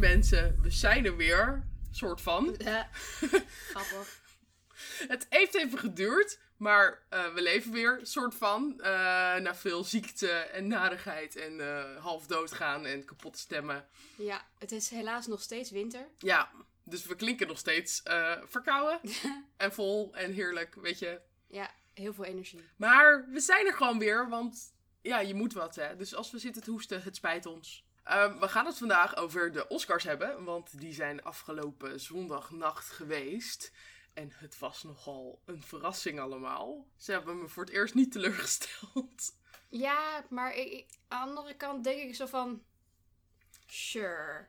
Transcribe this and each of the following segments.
mensen, we zijn er weer. Soort van. Ja. Grappig. Het heeft even geduurd, maar eh, we leven weer. Soort van. eh, na veel ziekte en narigheid en eh, half doodgaan en kapot stemmen. Ja, het is helaas nog steeds winter. Ja, dus we klinken nog steeds verkouden en vol en heerlijk, weet je. Ja, heel veel energie. Maar we zijn er gewoon weer, want ja, je moet wat, hè. Dus als we zitten te hoesten, het spijt ons. Ehm, we gaan het vandaag over de Oscars hebben, want die zijn afgelopen zondagnacht geweest. En het was nogal een verrassing allemaal. Ze hebben me voor het eerst niet teleurgesteld. Ja, maar ik- aan de andere kant denk ik zo van... Sure.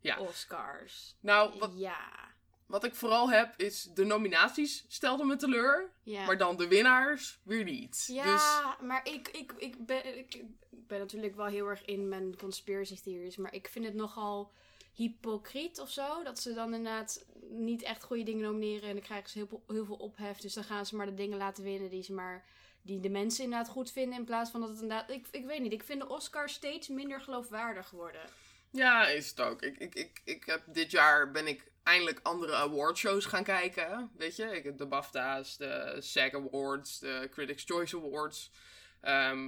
Ja. Oscars. Nou, wat, Ja. Wat ik vooral heb, is de nominaties stelden me teleur. Ja. Maar dan de winnaars weer niet. Dus Ja, maar ik, ik, ik, ben, ik ben natuurlijk wel heel erg in mijn conspiracy theories. Maar ik vind het nogal hypocriet of zo. Dat ze dan inderdaad niet echt goede dingen nomineren. En dan krijgen ze heel, veel- heel veel ophef. Dus dan gaan ze maar de dingen laten winnen die ze maar... Die de mensen inderdaad goed vinden. In plaats van dat het inderdaad... Ik, ik weet niet. Ik vind de Oscars steeds minder geloofwaardig worden. Ja, is het ook. Ik, ik, ik, ik heb dit jaar ben ik eindelijk andere awardshows gaan kijken. Weet je, ik heb de BAFTA's, de SAG Awards, de Critics' Choice Awards. Ehm,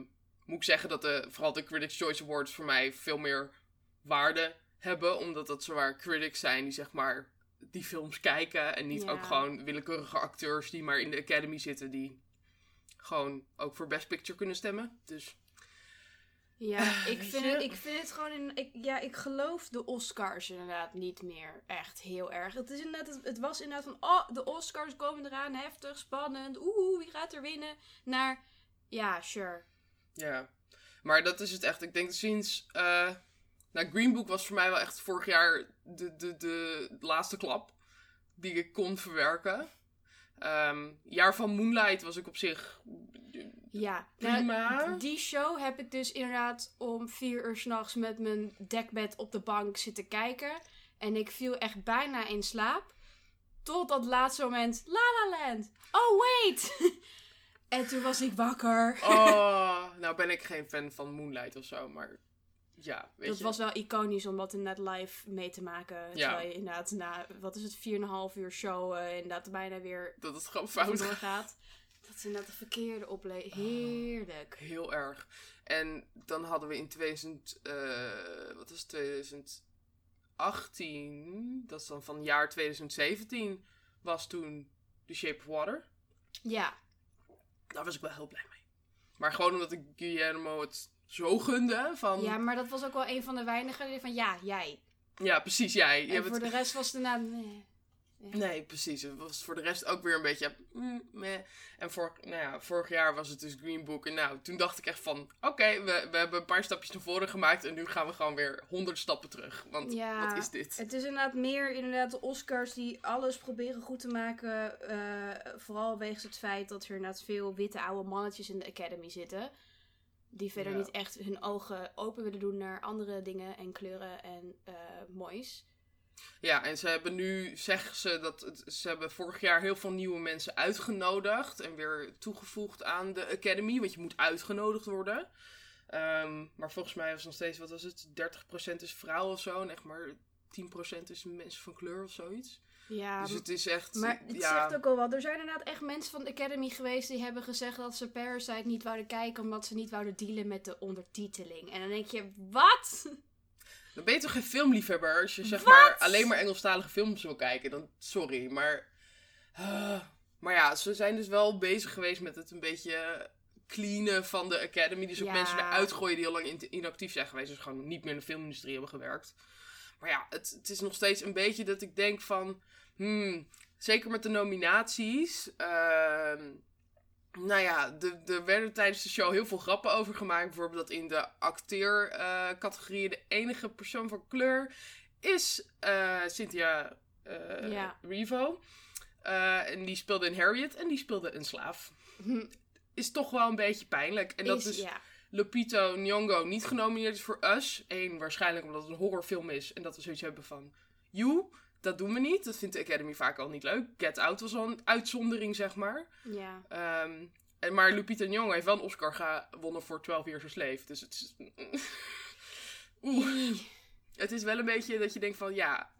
moet ik zeggen dat de, vooral de Critics' Choice Awards voor mij veel meer waarde hebben. Omdat dat zowaar critics zijn die zeg maar die films kijken. En niet ook gewoon willekeurige acteurs die maar in de Academy zitten. Die gewoon ook voor Best Picture kunnen stemmen. Dus Ja, Ah, ik vind, het, ik vind het gewoon... In, ik, ja, ik geloof de Oscars inderdaad niet meer echt heel erg. Het, is inderdaad, het, het was inderdaad van... Oh, de Oscars komen eraan. Heftig, spannend. Oeh, wie gaat er winnen? Naar... Ja, sure. Ja, maar dat is het echt. Ik denk sinds. eh nou, Green Book was voor mij wel echt vorig jaar de, de, de laatste klap die ik kon verwerken. Ehm, jaar van Moonlight was ik op zich. Ja. Prima. Nou, die show heb ik dus inderdaad om vier uur s'nachts met mijn dekbed op de bank zitten kijken. En ik viel echt bijna in slaap. Tot dat laatste moment. La La Land. Oh, wait. en toen was ik wakker. Oh, nou ben ik geen fan van Moonlight of zo, maar ja, weet dat je. was wel iconisch om dat inderdaad live mee te maken. Ja. Terwijl je inderdaad na, wat is het, 4,5 uur show inderdaad bijna weer Dat het gewoon fout gaat. Dat is inderdaad de verkeerde ople... Heerlijk. Heel erg. En dan hadden we in 2000, eh, wat was het, 2018, dat is dan van jaar 2017, was toen The Shape of Water. Ja, Daar was ik wel heel blij mee. Maar gewoon omdat ik Guillermo het zo gunde van... ja, maar dat was ook wel een van de weinigen die van ja, jij. Ja, precies, jij. En voor het- de rest was het. Nee. Nee, precies. Het was voor de rest ook weer een beetje... mm, meh. En vorig, nou ja, vorig jaar was het dus Green Book. En nou, toen dacht ik echt van... Oké, we, we hebben een paar stapjes naar voren gemaakt. En nu gaan we gewoon weer honderd stappen terug. Want Ja, wat is dit? Het is inderdaad meer inderdaad de Oscars die alles proberen goed te maken. eh, vooral wegens het feit dat er inderdaad veel witte oude mannetjes in de Academy zitten. Die verder Ja. niet echt hun ogen open willen doen naar andere dingen en kleuren en eh, moois. Ja, en ze hebben nu, zeggen ze, dat het, ze hebben vorig jaar heel veel nieuwe mensen uitgenodigd. En weer toegevoegd aan de Academy. Want je moet uitgenodigd worden. Ehm, maar volgens mij was nog steeds, wat was het? 30% is vrouw of zo. En echt maar 10% is mensen van kleur of zoiets. Ja, dus het is echt. maar het ja, zegt ook al wat. Er zijn inderdaad echt mensen van de Academy geweest die hebben gezegd dat ze Parasite niet wouden kijken omdat ze niet wouden dealen met de ondertiteling. En dan denk je, wat? Dan ben je toch geen filmliefhebber als je zeg Wat? maar alleen maar Engelstalige films wil kijken. Dan, sorry, maar... ah, maar ja, ze zijn dus wel bezig geweest met het een beetje cleanen van de Academy. Dus ook Ja. mensen eruit gooien die al lang in- inactief zijn geweest. Dus gewoon niet meer in de filmindustrie hebben gewerkt. Maar ja, het, het is nog steeds een beetje dat ik denk van... Hmm, zeker met de nominaties... ehm, nou ja, de- er werden tijdens de show heel veel grappen over gemaakt. Bijvoorbeeld dat in de acteercategorie de enige persoon van kleur is eh, Cynthia Ja. Revo. Eh, en die speelde in Harriet en die speelde een slaaf. Is toch wel een beetje pijnlijk. En dat Is- dus ja. Lupito Nyong'o niet genomineerd is voor Us. Eén, waarschijnlijk omdat het een horrorfilm is. En dat we zoiets hebben van... You, dat doen we niet. Dat vindt de Academy vaak al niet leuk. Get Out was al een uitzondering, zeg maar. ja. Ehm, en, maar Lupita Nyong'o heeft wel een Oscar gewonnen voor 12 Years a Slave. Dus het is... Oeh. Het is wel een beetje dat je denkt van, ja,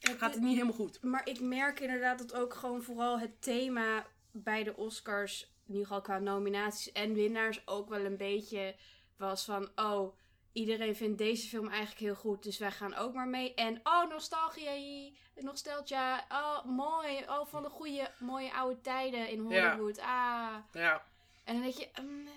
Het- gaat het niet helemaal goed. Maar ik merk inderdaad dat ook gewoon vooral het thema bij de Oscars, in ieder geval qua nominaties en winnaars, ook wel een beetje was van, oh, iedereen vindt deze film eigenlijk heel goed, dus wij gaan ook maar mee. En, oh, nostalgie, nostalgia, oh, mooi, oh, van de goede, mooie oude tijden in Ja. Hollywood, ah. Ja. En dan denk je, mm,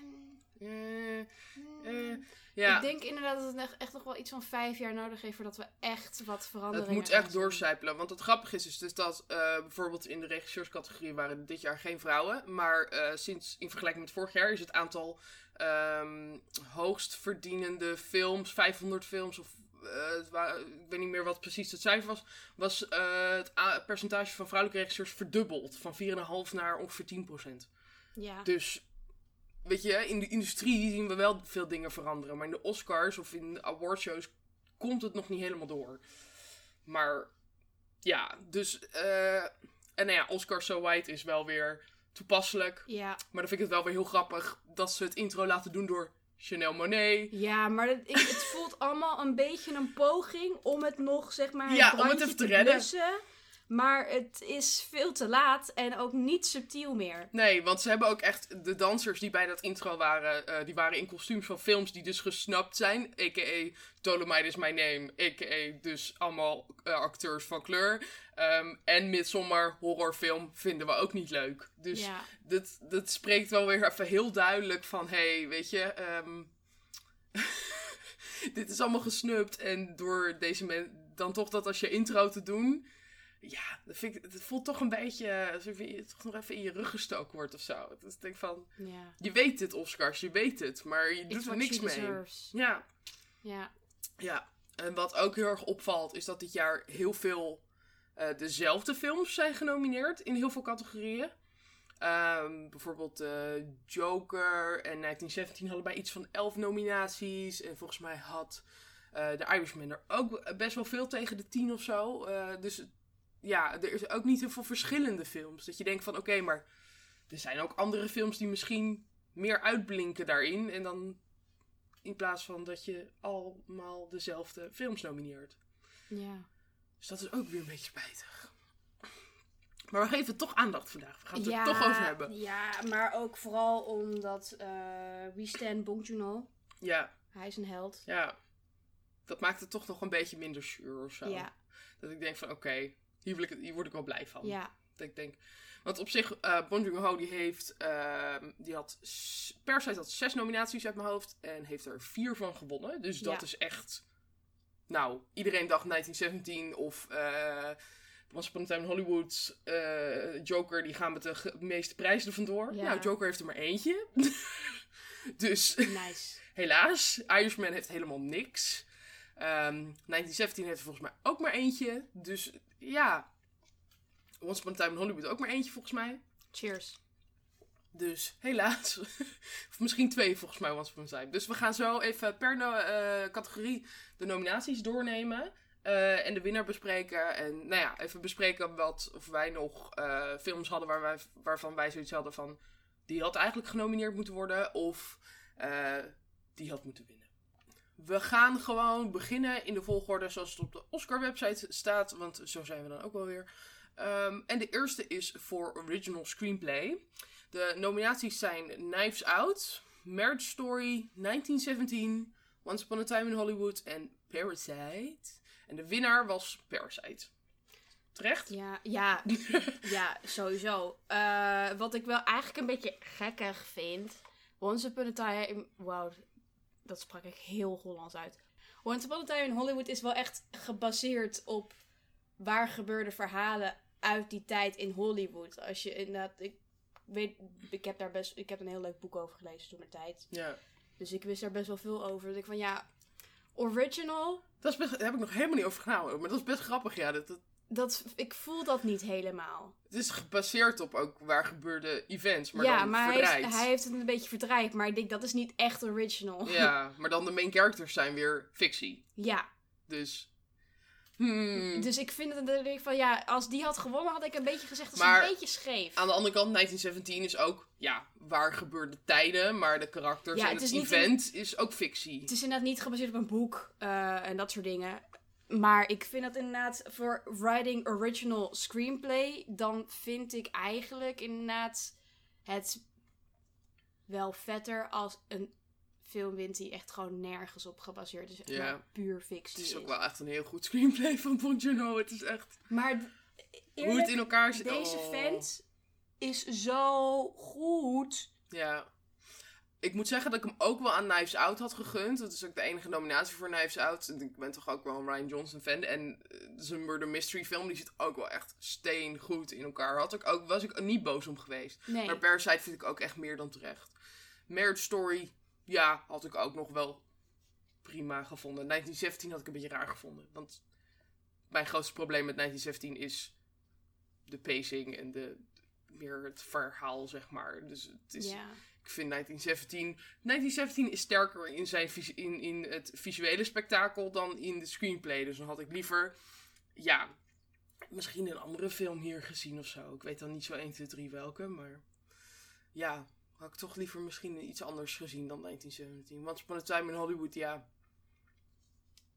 Eh, mm. eh, ja. Ik denk inderdaad dat het echt, nog wel iets van vijf jaar nodig heeft voordat we echt wat veranderen. Het moet echt doorcijpelen. Want het grappige is, is dus dat eh, bijvoorbeeld in de regisseurscategorie waren dit jaar geen vrouwen. Maar sinds in vergelijking met vorig jaar is het aantal ehm hoogst verdienende films, 500 films of eh, ik weet niet meer wat precies het cijfer was, was eh, het percentage van vrouwelijke regisseurs verdubbeld. Van 4,5 naar ongeveer 10%. Ja. Dus, weet je, in de industrie zien we wel veel dingen veranderen. Maar in de Oscars of in de awardshows komt het nog niet helemaal door. Maar, ja, dus... eh, en nou ja, Oscar So White is wel weer toepasselijk. ja. Maar dan vind ik het wel weer heel grappig dat ze het intro laten doen door Chanel Monet. Ja, maar het, het voelt allemaal een beetje een poging om het nog, zeg maar, Ja, om het even te redden. blussen. Maar het is veel te laat en ook niet subtiel meer. Nee, want ze hebben ook echt de dansers die bij dat intro waren, eh, die waren in kostuums van films die dus gesnapt zijn. A.k.a. Dolomite is my name. A.k.a. dus allemaal eh, acteurs van kleur. Ehm, en Midsommar, horrorfilm, vinden we ook niet leuk. Dus ja. dat, dat spreekt wel weer even heel duidelijk van, hé, hey, weet je, ehm, dit is allemaal gesnupt. En door deze mensen, dan toch dat als je intro te doen, ja, dat vind ik, het voelt toch een beetje alsof je toch nog even in je rug gestoken wordt of zo. Dus ik denk van, ja. je weet het Oscars, je weet het, maar je It's doet er niks mee. deserves. Ja, Ja. ja. En wat ook heel erg opvalt, is dat dit jaar heel veel eh, dezelfde films zijn genomineerd in heel veel categorieën. Ehm, bijvoorbeeld eh, Joker en 1917 hadden bij iets van 11 nominaties. En volgens mij had eh The Irishman er ook best wel veel tegen de 10 of zo. Eh, dus het- ja, er is ook niet heel veel verschillende films. Dat je denkt van oké, maar er zijn ook andere films die misschien meer uitblinken daarin. En dan in plaats van dat je allemaal dezelfde films nomineert. Ja. Dus dat is ook weer een beetje spijtig. Maar we geven toch aandacht vandaag. We gaan het ja, er toch over hebben. Ja, maar ook vooral omdat eh We Stand Bong Joon-ho, Ja, hij is een held. ja. Dat maakt het toch nog een beetje minder zuur of zo. Ja, Dat ik denk van oké, hier, wil ik hier word ik wel blij van. ja, Dat ik denk, want op zich, eh Bong Joon-ho die heeft, ehm, die had, Parasite had zes nominaties uit mijn hoofd en heeft er vier van gewonnen. Dus dat Ja. is echt, nou, iedereen dacht 1917 of eh Once Upon a Time in Hollywood, eh, Joker, die gaan met de meeste prijzen er vandoor. Ja. Nou, Joker heeft er maar eentje. dus nice. helaas, Irishman heeft helemaal niks. Ehm 1917 heeft er volgens mij ook maar eentje. Dus ja, Once Upon a Time in Hollywood ook maar eentje volgens mij. Cheers. Dus helaas. of misschien twee volgens mij Once Upon a Time. Dus we gaan zo even per no- eh, categorie de nominaties doornemen. eh, en de winnaar bespreken. En nou ja, even bespreken wat of wij nog eh, films hadden waar wij, waarvan wij zoiets hadden van... Die had eigenlijk genomineerd moeten worden. Of die had moeten winnen. We gaan gewoon beginnen in de volgorde zoals het op de Oscar-website staat. Want zo zijn we dan ook wel weer. Ehm, en de eerste is voor Original Screenplay. De nominaties zijn Knives Out, Marriage Story, 1917, Once Upon a Time in Hollywood en Parasite. En de winnaar was Parasite. Terecht? Ja, ja, ja, sowieso. Eh, wat ik wel eigenlijk een beetje gekkig vind. Once Upon a Time... Wauw, dat sprak ik heel Hollands uit. Once Upon a Time in Hollywood is wel echt gebaseerd op waar gebeurde verhalen uit die tijd in Hollywood. Als je inderdaad... Ik weet, ik heb daar best... Ik heb een heel leuk boek over gelezen toen de tijd. Ja. Dus ik wist daar best wel veel over. Dus ik van ja, original... Dat is best, daar heb ik nog helemaal niet over gehouden. Maar dat is best grappig, ja. Dat, dat, Dat, ik voel dat niet helemaal. het is gebaseerd op ook waar gebeurde events, maar ja, dan maar hij, verdraaid. heeft- hij heeft het een beetje verdraaid. Maar ik denk, dat is niet echt original. Ja, maar dan de main characters zijn weer fictie. Ja, Dus... Hmm. Dus ik vind het ik van ja, als die had gewonnen, had ik een beetje gezegd dat Maar- is een beetje scheef. Aan de andere kant, 1917 is ook, ja, waar gebeurde tijden, maar de karakters Ja, en het event is ook fictie. Het is inderdaad niet gebaseerd op een boek eh, en dat soort dingen. Maar ik vind dat inderdaad voor writing original screenplay, dan vind ik eigenlijk inderdaad het wel vetter als een film wint die echt gewoon nergens op gebaseerd is. Ja. Puur fictie Het is is. ook wel echt een heel goed screenplay van Bong Joon-ho. Het is echt Maar hoe het in elkaar zit. deze Oh. vent is zo goed. Ja. Ik moet zeggen dat ik hem ook wel aan Knives Out had gegund. Dat is ook de enige nominatie voor Knives Out. Ik ben toch ook wel een Ryan Johnson fan. En eh, zijn murder mystery film, die zit ook wel echt steengoed in elkaar. Had ik ook, was ik niet boos om geweest. Nee. Maar Parasite vind ik ook echt meer dan terecht. Marriage Story, ja, had ik ook nog wel prima gevonden. 1917 had ik een beetje raar gevonden. Want mijn grootste probleem met 1917 is de pacing en de, meer het verhaal, zeg maar. Dus het is, ja. Ik vind 1917... 1917 is sterker in, zijn, vis- in, in het visuele spektakel dan in de screenplay. Dus dan had ik liever, ja, misschien een andere film hier gezien of zo. Ik weet dan niet zo 1, 2, 3 welke, maar ja, had ik toch liever misschien iets anders gezien dan 1917. Once Upon a Time in Hollywood, ja.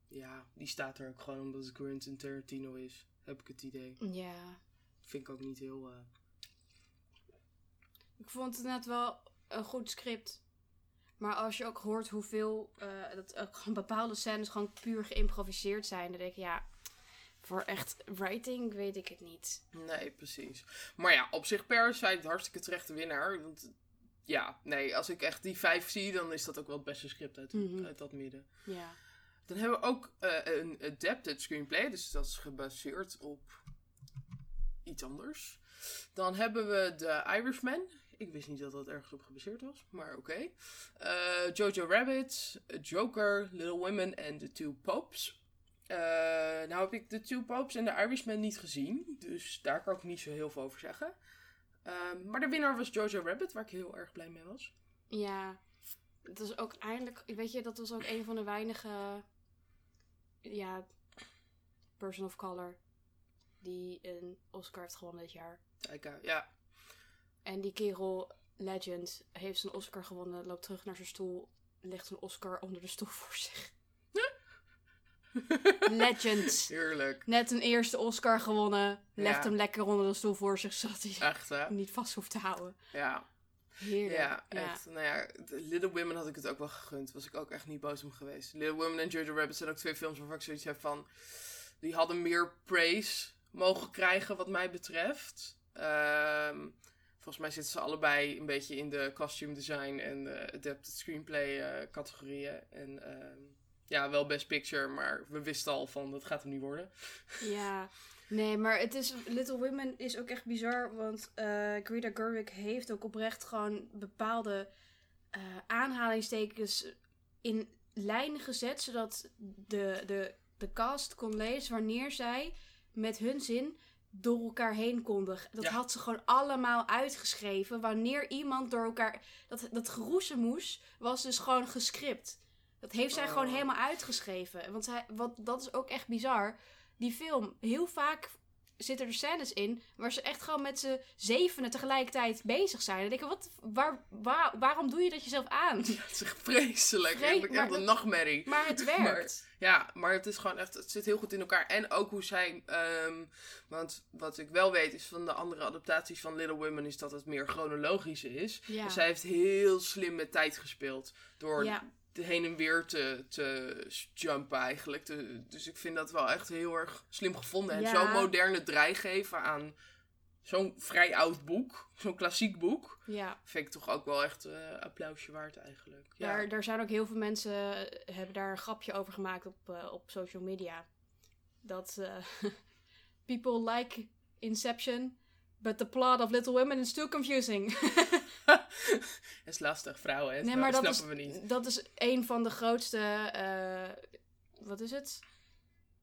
Ja, die staat er ook gewoon omdat het Quentin Tarantino is, heb ik het idee. ja. Vind ik ook niet heel... eh, Ik vond het net wel een goed script. Maar als je ook hoort hoeveel eh, dat gewoon bepaalde scènes gewoon puur geïmproviseerd zijn, dan denk ik ja, voor echt writing weet ik het niet. Nee, precies. Maar ja, op zich Parasite hartstikke terechte winnaar. Want ja, nee, als ik echt die vijf zie, dan is dat ook wel het beste script uit, Mhm. uit dat midden. Ja. Dan hebben we ook eh, een adapted screenplay, dus dat is gebaseerd op iets anders. Dan hebben we The Irishman. Ik wist niet dat dat ergens op gebaseerd was, maar oké. Eh, Jojo Rabbit, Joker, Little Women en The Two Popes. Eh, nou heb ik The Two Popes en The Irishman niet gezien, dus daar kan ik niet zo heel veel over zeggen. Ehm, maar de winnaar was Jojo Rabbit, waar ik heel erg blij mee was. Ja. Het was ook eindelijk, weet je, dat was ook een van de weinige, ja, person of color die een Oscar heeft gewonnen dit jaar. Taika, ja. En die kerel, Legend, heeft zijn Oscar gewonnen, loopt terug naar zijn stoel, legt zijn Oscar onder de stoel voor zich. Legend. Heerlijk. Net een eerste Oscar gewonnen, legt Ja. hem lekker onder de stoel voor zich, zodat hij Echt, hè? niet vast hoeft te houden. Ja. Heerlijk. Ja, echt. Nou ja, Little Women had ik het ook wel gegund. Was ik ook echt niet boos om geweest. Little Women en Jojo Rabbit zijn ook twee films waarvan ik zoiets heb van... Die hadden meer praise mogen krijgen wat mij betreft. Ehm, volgens mij zitten ze allebei een beetje in de costume design en adapted screenplay eh, categorieën. En ehm, ja, wel best picture, maar we wisten al van dat gaat hem niet worden. Ja, nee, maar het is, Little Women is ook echt bizar, want eh Greta Gerwig heeft ook oprecht gewoon bepaalde eh, aanhalingstekens in lijnen gezet, zodat de, de, de cast kon lezen wanneer zij met hun zin door elkaar heen konden. Dat Ja. had ze gewoon allemaal uitgeschreven. Wanneer iemand door elkaar... Dat, dat geroezemoes was dus gewoon gescript. Dat heeft zij Oh. gewoon helemaal uitgeschreven. Want zij, wat, dat is ook echt bizar. Die film, heel vaak zitten er scènes in waar ze echt gewoon met z'n zevenen tegelijkertijd bezig zijn. En denk ik, wat, waar, waar, waarom doe je dat jezelf aan? Ja, het is echt vreselijk. Vre- maar echt een dat- nachtmerrie. Maar het werkt. Ja, maar het is gewoon echt, het zit heel goed in elkaar. En ook hoe zij, ehm, want wat ik wel weet is van de andere adaptaties van Little Women is dat het meer chronologisch is. Ja. Dus zij heeft heel slim met tijd gespeeld. Door Ja. Heen en weer te, te jumpen eigenlijk. Te- dus ik vind dat wel echt heel erg slim gevonden. En Ja. zo'n moderne draai geven aan zo'n vrij oud boek. Zo'n klassiek boek. ja. Vind ik toch ook wel echt eh applausje waard eigenlijk. Ja. Daar, daar zijn ook heel veel mensen eh, hebben daar een grapje over gemaakt op, eh, op social media. Dat people like Inception, but the plot of Little Women is too confusing. Het is lastig, vrouwen, hè? nee, Snap- maar dat snappen is, we niet. dat is een van de grootste, eh, wat is het?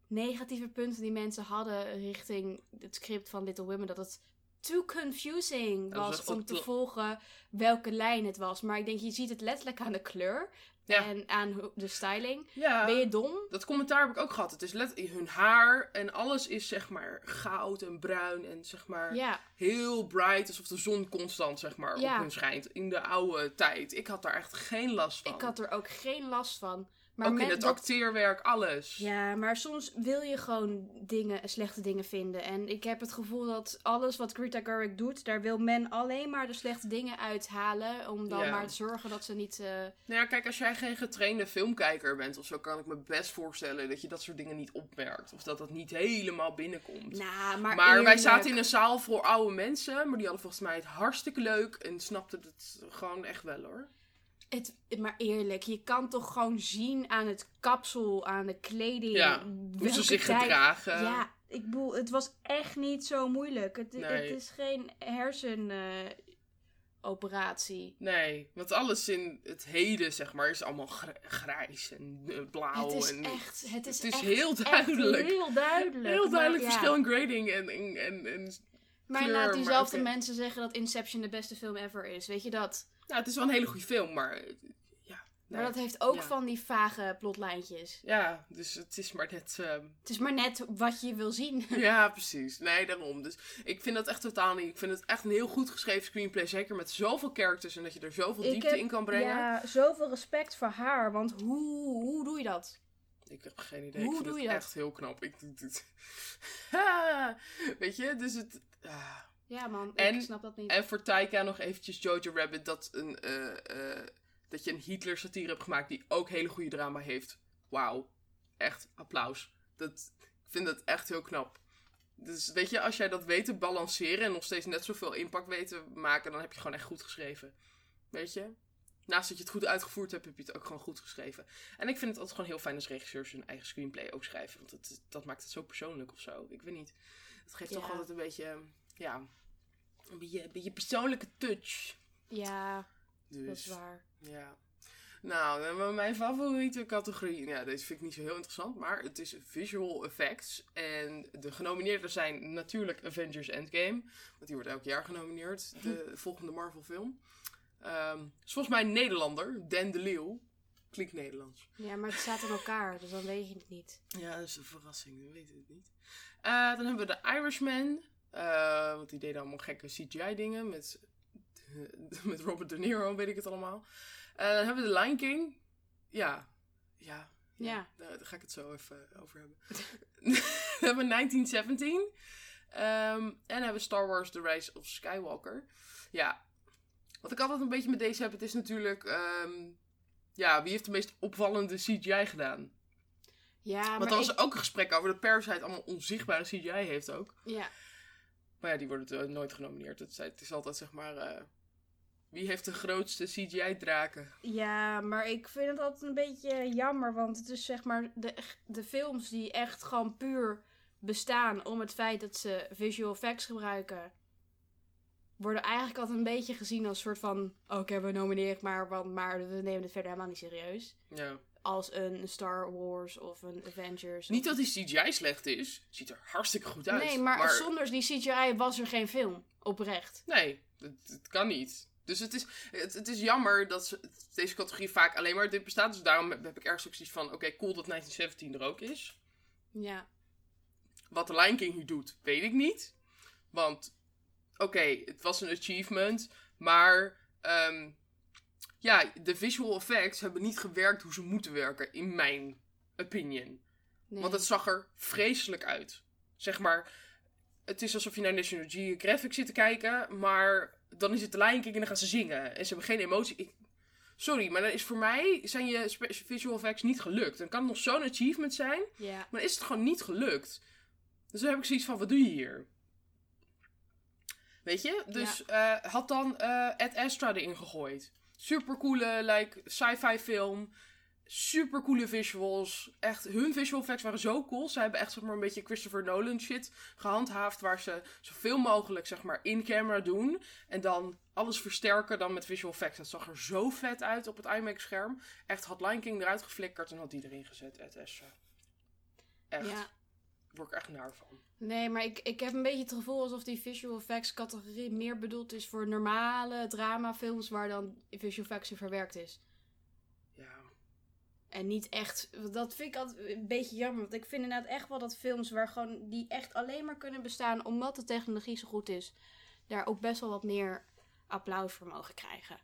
Negatieve punten die mensen hadden richting het script van Little Women. Dat het too confusing was om te volgen welke lijn het was. Maar ik denk, je ziet het letterlijk aan de kleur. Ja. en aan de styling. Ja. Ben je dom? Dat commentaar heb ik ook gehad. Het is let hun haar en alles is zeg maar goud en bruin en zeg maar Ja. heel bright, alsof de zon constant zeg maar op hun schijnt in de oude tijd. Ik had daar echt geen last van. Ik had er ook geen last van. Maar ook in het dat- acteerwerk, alles. Ja, maar soms wil je gewoon dingen, slechte dingen vinden. En ik heb het gevoel dat alles wat Greta Gerwig doet, daar wil men alleen maar de slechte dingen uithalen. Om dan Ja. maar te zorgen dat ze niet... eh, Nou ja, kijk, als jij geen getrainde filmkijker bent of zo, kan ik me best voorstellen dat je dat soort dingen niet opmerkt. Of dat dat niet helemaal binnenkomt. Nou, maar, maar wij zaten in een zaal voor oude mensen, maar die hadden volgens mij het hartstikke leuk en snapten het gewoon echt wel hoor. Het, maar eerlijk, je kan toch gewoon zien aan het kapsel, aan de kleding. Ja, Hoe ze zich tijd- gedragen. Ja, ik bedoel, het was echt niet zo moeilijk. Het, Nee. het is geen hersenoperatie. Nee, want alles in het heden, zeg maar, is allemaal gr- grijs en eh, blauw. het is en echt, het is, het is echt- heel echt duidelijk. heel duidelijk. Heel duidelijk Maar, ja. verschil in grading en, en, en, en Maar laat diezelfde mensen zeggen dat Inception de beste film ever is. Weet je dat? Nou, het is wel een hele goede film, maar. Maar dat heeft ook Ja. van die vage plotlijntjes. Ja, dus het is maar net... ehm, Het is maar net wat je wil zien. ja, precies. Nee, daarom. Dus ik vind dat echt totaal niet. Ik vind het echt een heel goed geschreven screenplay. Zeker met zoveel characters en dat je er zoveel Ik diepte heb- in kan brengen. Ja, zoveel respect voor haar. Want hoe, hoe doe je dat? Ik heb geen idee. Hoe ik vind doe het je dat? echt heel knap. Ik, Weet je, dus het... ah. Ja man, En- ik snap dat niet. En voor Taika nog eventjes Jojo Rabbit dat, een, eh, eh, dat je een Hitler satire hebt gemaakt die ook hele goede drama heeft. Wauw. Echt applaus. Dat, ik vind dat echt heel knap. Dus weet je, als jij dat weet te balanceren en nog steeds net zoveel impact weet te maken, dan heb je gewoon echt goed geschreven. Weet je? Naast dat je het goed uitgevoerd hebt, heb je het ook gewoon goed geschreven. En ik vind het altijd gewoon heel fijn als regisseurs hun eigen screenplay ook schrijven. Want het, dat maakt het zo persoonlijk of zo. Ik weet niet. Het geeft toch altijd een beetje, ja, een beetje, een beetje persoonlijke touch. Ja, Dus, dat is waar. ja. Nou, dan hebben we mijn favoriete categorie. Ja, deze vind ik niet zo heel interessant, maar het is visual effects. En de genomineerden zijn natuurlijk Avengers Endgame. Want die wordt elk jaar genomineerd, de volgende Marvel film. Ehm is volgens mij een Nederlander, Dan de Leeuw. Klinkt Nederlands. Ja, maar het staat in elkaar, dus dan weet je het niet. Ja, dat is een verrassing, we weten het niet. Eh, dan hebben we de Irishman. Eh, want die deden allemaal gekke CGI-dingen met, met Robert De Niro, weet ik het allemaal. Eh, dan hebben we de Lion King. Ja, ja, Ja. Daar, daar ga ik het zo even over hebben. we hebben 1917. Ehm, en dan hebben we Star Wars The Rise of Skywalker. Ja, wat ik altijd een beetje met deze heb, het is natuurlijk... ehm, ja, wie heeft de meest opvallende CGI gedaan? Ja, maar Want er was ik- ook een gesprek over dat Parasite allemaal onzichtbare CGI heeft ook. Ja, Maar ja, die worden eh, nooit genomineerd. Het is, het is altijd zeg maar... eh, wie heeft de grootste CGI-draken? Ja, maar ik vind het altijd een beetje jammer, want het is zeg maar de, de films die echt gewoon puur bestaan om het feit dat ze visual effects gebruiken, worden eigenlijk altijd een beetje gezien als een soort van, oké, we nomineren maar, want, maar we nemen het verder helemaal niet serieus. Ja. Als een Star Wars of een Avengers. Niet dat die CGI slecht is. Ziet er hartstikke goed uit. Nee, maar, zonder die CGI was er geen film. Oprecht. Nee, het, kan niet. Dus het is, het, het is jammer dat ze, deze categorie vaak alleen maar dit bestaat. Dus daarom heb, heb ik ergens ook zoiets van... Oké, cool dat 1917 er ook is. Ja. Wat de Lion King nu doet, weet ik niet. Want, oké, het was een achievement. Maar, ehm, ja, de visual effects hebben niet gewerkt hoe ze moeten werken. In mijn opinion. Nee. Want het zag er vreselijk uit. Zeg maar, het is alsof je naar National Geographic zit te kijken, maar dan is het de Lion King en dan gaan ze zingen. En ze hebben geen emotie. Ik... Sorry, maar dan is voor mij zijn je visual effects niet gelukt. Dan kan het nog zo'n achievement zijn, Ja. maar dan is het gewoon niet gelukt. Dus dan heb ik zoiets van, wat doe je hier? Weet je? Dus eh, had dan eh Ed Astra erin gegooid. Supercoole, like, sci-fi film. Supercoole visuals. Echt, hun visual effects waren zo cool. Ze hebben echt, zeg maar, een beetje Christopher Nolan shit gehandhaafd. Waar ze zoveel mogelijk, zeg maar, in camera doen. En dan alles versterken dan met visual effects. Dat zag er zo vet uit op het IMAX-scherm. Echt, had Lion King eruit geflikkerd en had die erin gezet, Astra. Echt. Word ik echt naar van. Nee, maar ik, ik heb een beetje het gevoel alsof die visual effects categorie meer bedoeld is voor normale dramafilms waar dan visual effects in verwerkt is. Ja. En niet echt, dat vind ik altijd een beetje jammer. Want ik vind inderdaad echt wel dat films waar gewoon, die echt alleen maar kunnen bestaan omdat de technologie zo goed is, daar ook best wel wat meer applaus voor mogen krijgen.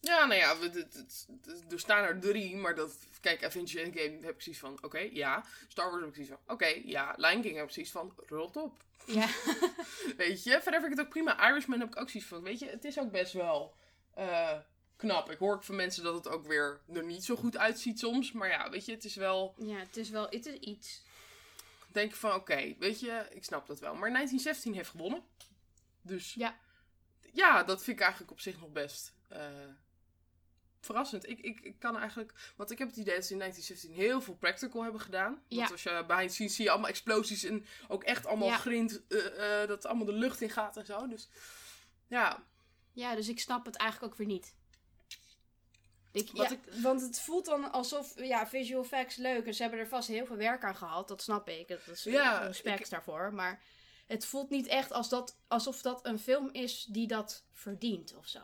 Ja, nou ja, we, het- het- het- er staan er drie, maar dat... Kijk, Avengers Endgame heb ik precies van, oké, ja. Star Wars heb ik precies van, oké, ja. Lion King heb ik precies van, rot op. Ja, Weet je, verder vind ik het ook prima. Irishman heb ik ook zoiets van, weet je, het is ook best wel eh, knap. Ik hoor ook van mensen dat het ook weer er niet zo goed uitziet soms. Maar ja, weet je, het is wel, ja het is wel, het is iets. denk van, oké, weet je, ik snap dat wel. Maar 1917 heeft gewonnen. Dus Ja. ja, dat vind ik eigenlijk op zich nog best eh, verrassend. Ik, ik, ik kan eigenlijk, want ik heb het idee dat ze in 1917 heel veel practical hebben gedaan. Ja. Want als je behind the scenes zie je allemaal explosies en ook echt allemaal Ja. grind, eh, eh, dat allemaal de lucht in gaat en zo. Dus ja, Ja, dus ik snap het eigenlijk ook weer niet. Ik, Wat ja, Want het voelt dan alsof, ja, visual effects leuk. En ze hebben er vast heel veel werk aan gehad. Dat snap ik. Dat is Ja, respect ik- daarvoor. Maar het voelt niet echt als dat, alsof dat een film is die dat verdient of zo.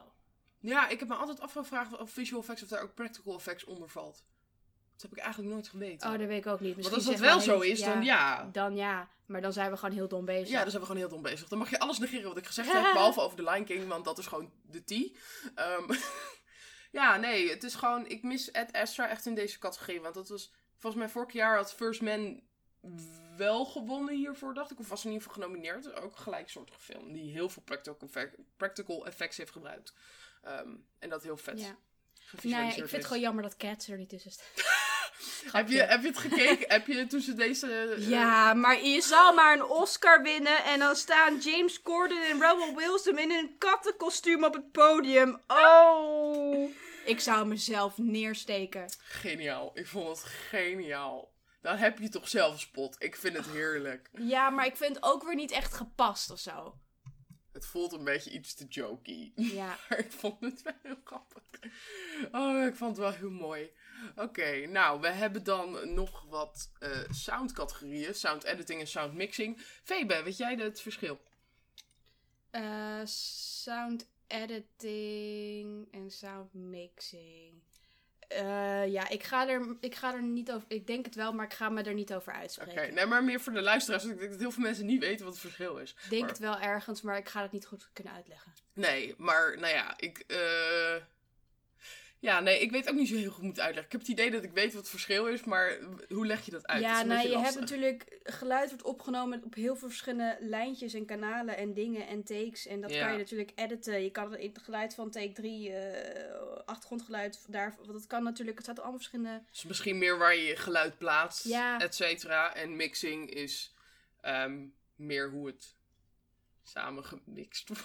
Ja, ik heb me altijd afgevraagd of visual effects of daar ook practical effects onder valt. Dat heb ik eigenlijk nooit geweten. Oh, dat weet ik ook niet. Want Misschien als dat wel we zo is, dan ja. Dan ja, maar dan zijn we gewoon heel dom bezig. Ja, dan zijn we gewoon heel dom bezig. Dan mag je alles negeren wat ik gezegd heb, behalve over The Lion King, want dat is gewoon de T. Ehm, ja, nee, het is gewoon... Ik mis Ed Astra echt in deze categorie, want dat was... Volgens mij vorig jaar had First Man wel gewonnen hiervoor, dacht ik. Of was in ieder geval genomineerd. Ook een gelijksoortige film, die heel veel practical, effect- practical effects heeft gebruikt. Ehm, en dat heel vet Ja. Nou ja, ik vind het gewoon jammer dat Cats er niet tussen staat. Heb je, heb je het gekeken? heb je toen ze deze... eh, Ja, maar je zal maar een Oscar winnen en dan staan James Corden en Rebel Wilson in een kattenkostuum op het podium. Oh. Ik zou mezelf neersteken. Geniaal. Ik vond het geniaal. Dan heb je toch zelf spot. Ik vind het heerlijk. Ja, maar ik vind het ook weer niet echt gepast of zo. Het voelt een beetje iets te jokey. Ja. Maar ik vond het wel heel grappig. Oh, ik vond het wel heel mooi. Oké, nou, we hebben dan nog wat eh soundcategorieën. Sound editing en sound mixing. Febe, weet jij het verschil? Eh, sound editing en sound mixing. Eh, ja, ik ga, er, ik ga er niet over. Ik denk het wel, maar ik ga me er niet over Oké, uitspreken. nee, maar meer voor de luisteraars. want Ik denk dat heel veel mensen niet weten wat het verschil is. Ik denk maar- het wel ergens, maar ik ga het niet goed kunnen uitleggen. Nee, maar nou ja, ik. eh, Ja, nee, ik weet ook niet zo heel goed hoe het uitleggen. Ik heb het idee dat ik weet wat het verschil is, maar hoe leg je dat uit? Dat ja, is een nou, je hebt natuurlijk. Geluid wordt opgenomen op heel veel verschillende lijntjes en kanalen en dingen en takes. En dat Ja. kan je natuurlijk editen. Je kan het geluid van take 3, eh, achtergrondgeluid daar. Want dat kan natuurlijk. Het staat allemaal verschillende. Dus misschien meer waar je je geluid plaatst, Ja. et cetera. En mixing is ehm, meer hoe het samen gemixt wordt.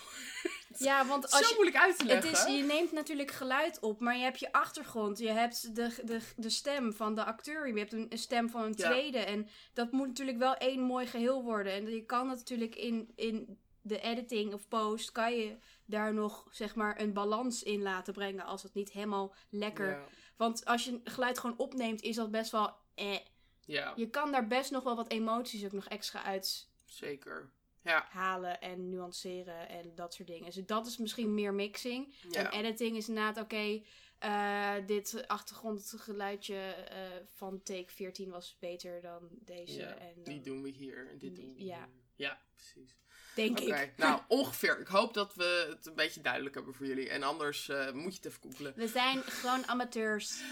Ja, want als Zo je. moeilijk uit te Het leggen. is, je neemt natuurlijk geluid op, maar je hebt je achtergrond. Je hebt de, de, de stem van de acteur. Je hebt een, een stem van een Ja. tweede. En dat moet natuurlijk wel één mooi geheel worden. En je kan natuurlijk in, in de editing of post... kan je daar nog, zeg maar, een balans in laten brengen... als het niet helemaal lekker... Ja. Want als je geluid gewoon opneemt, is dat best wel... Eh. ja, Je kan daar best nog wel wat emoties ook nog extra uit zeker. Ja, halen en nuanceren en dat soort dingen. Dus dat is misschien meer mixing. ja. En editing is inderdaad, oké, eh, dit achtergrondgeluidje eh, van take 14 was beter dan deze. ja. en dan, Die doen we hier en dit doen we Ja. hier. Ja, precies. Denk ik. nou ongeveer. Ik hoop dat we het een beetje duidelijk hebben voor jullie. En anders eh, moet je het even googlen. We zijn gewoon amateurs.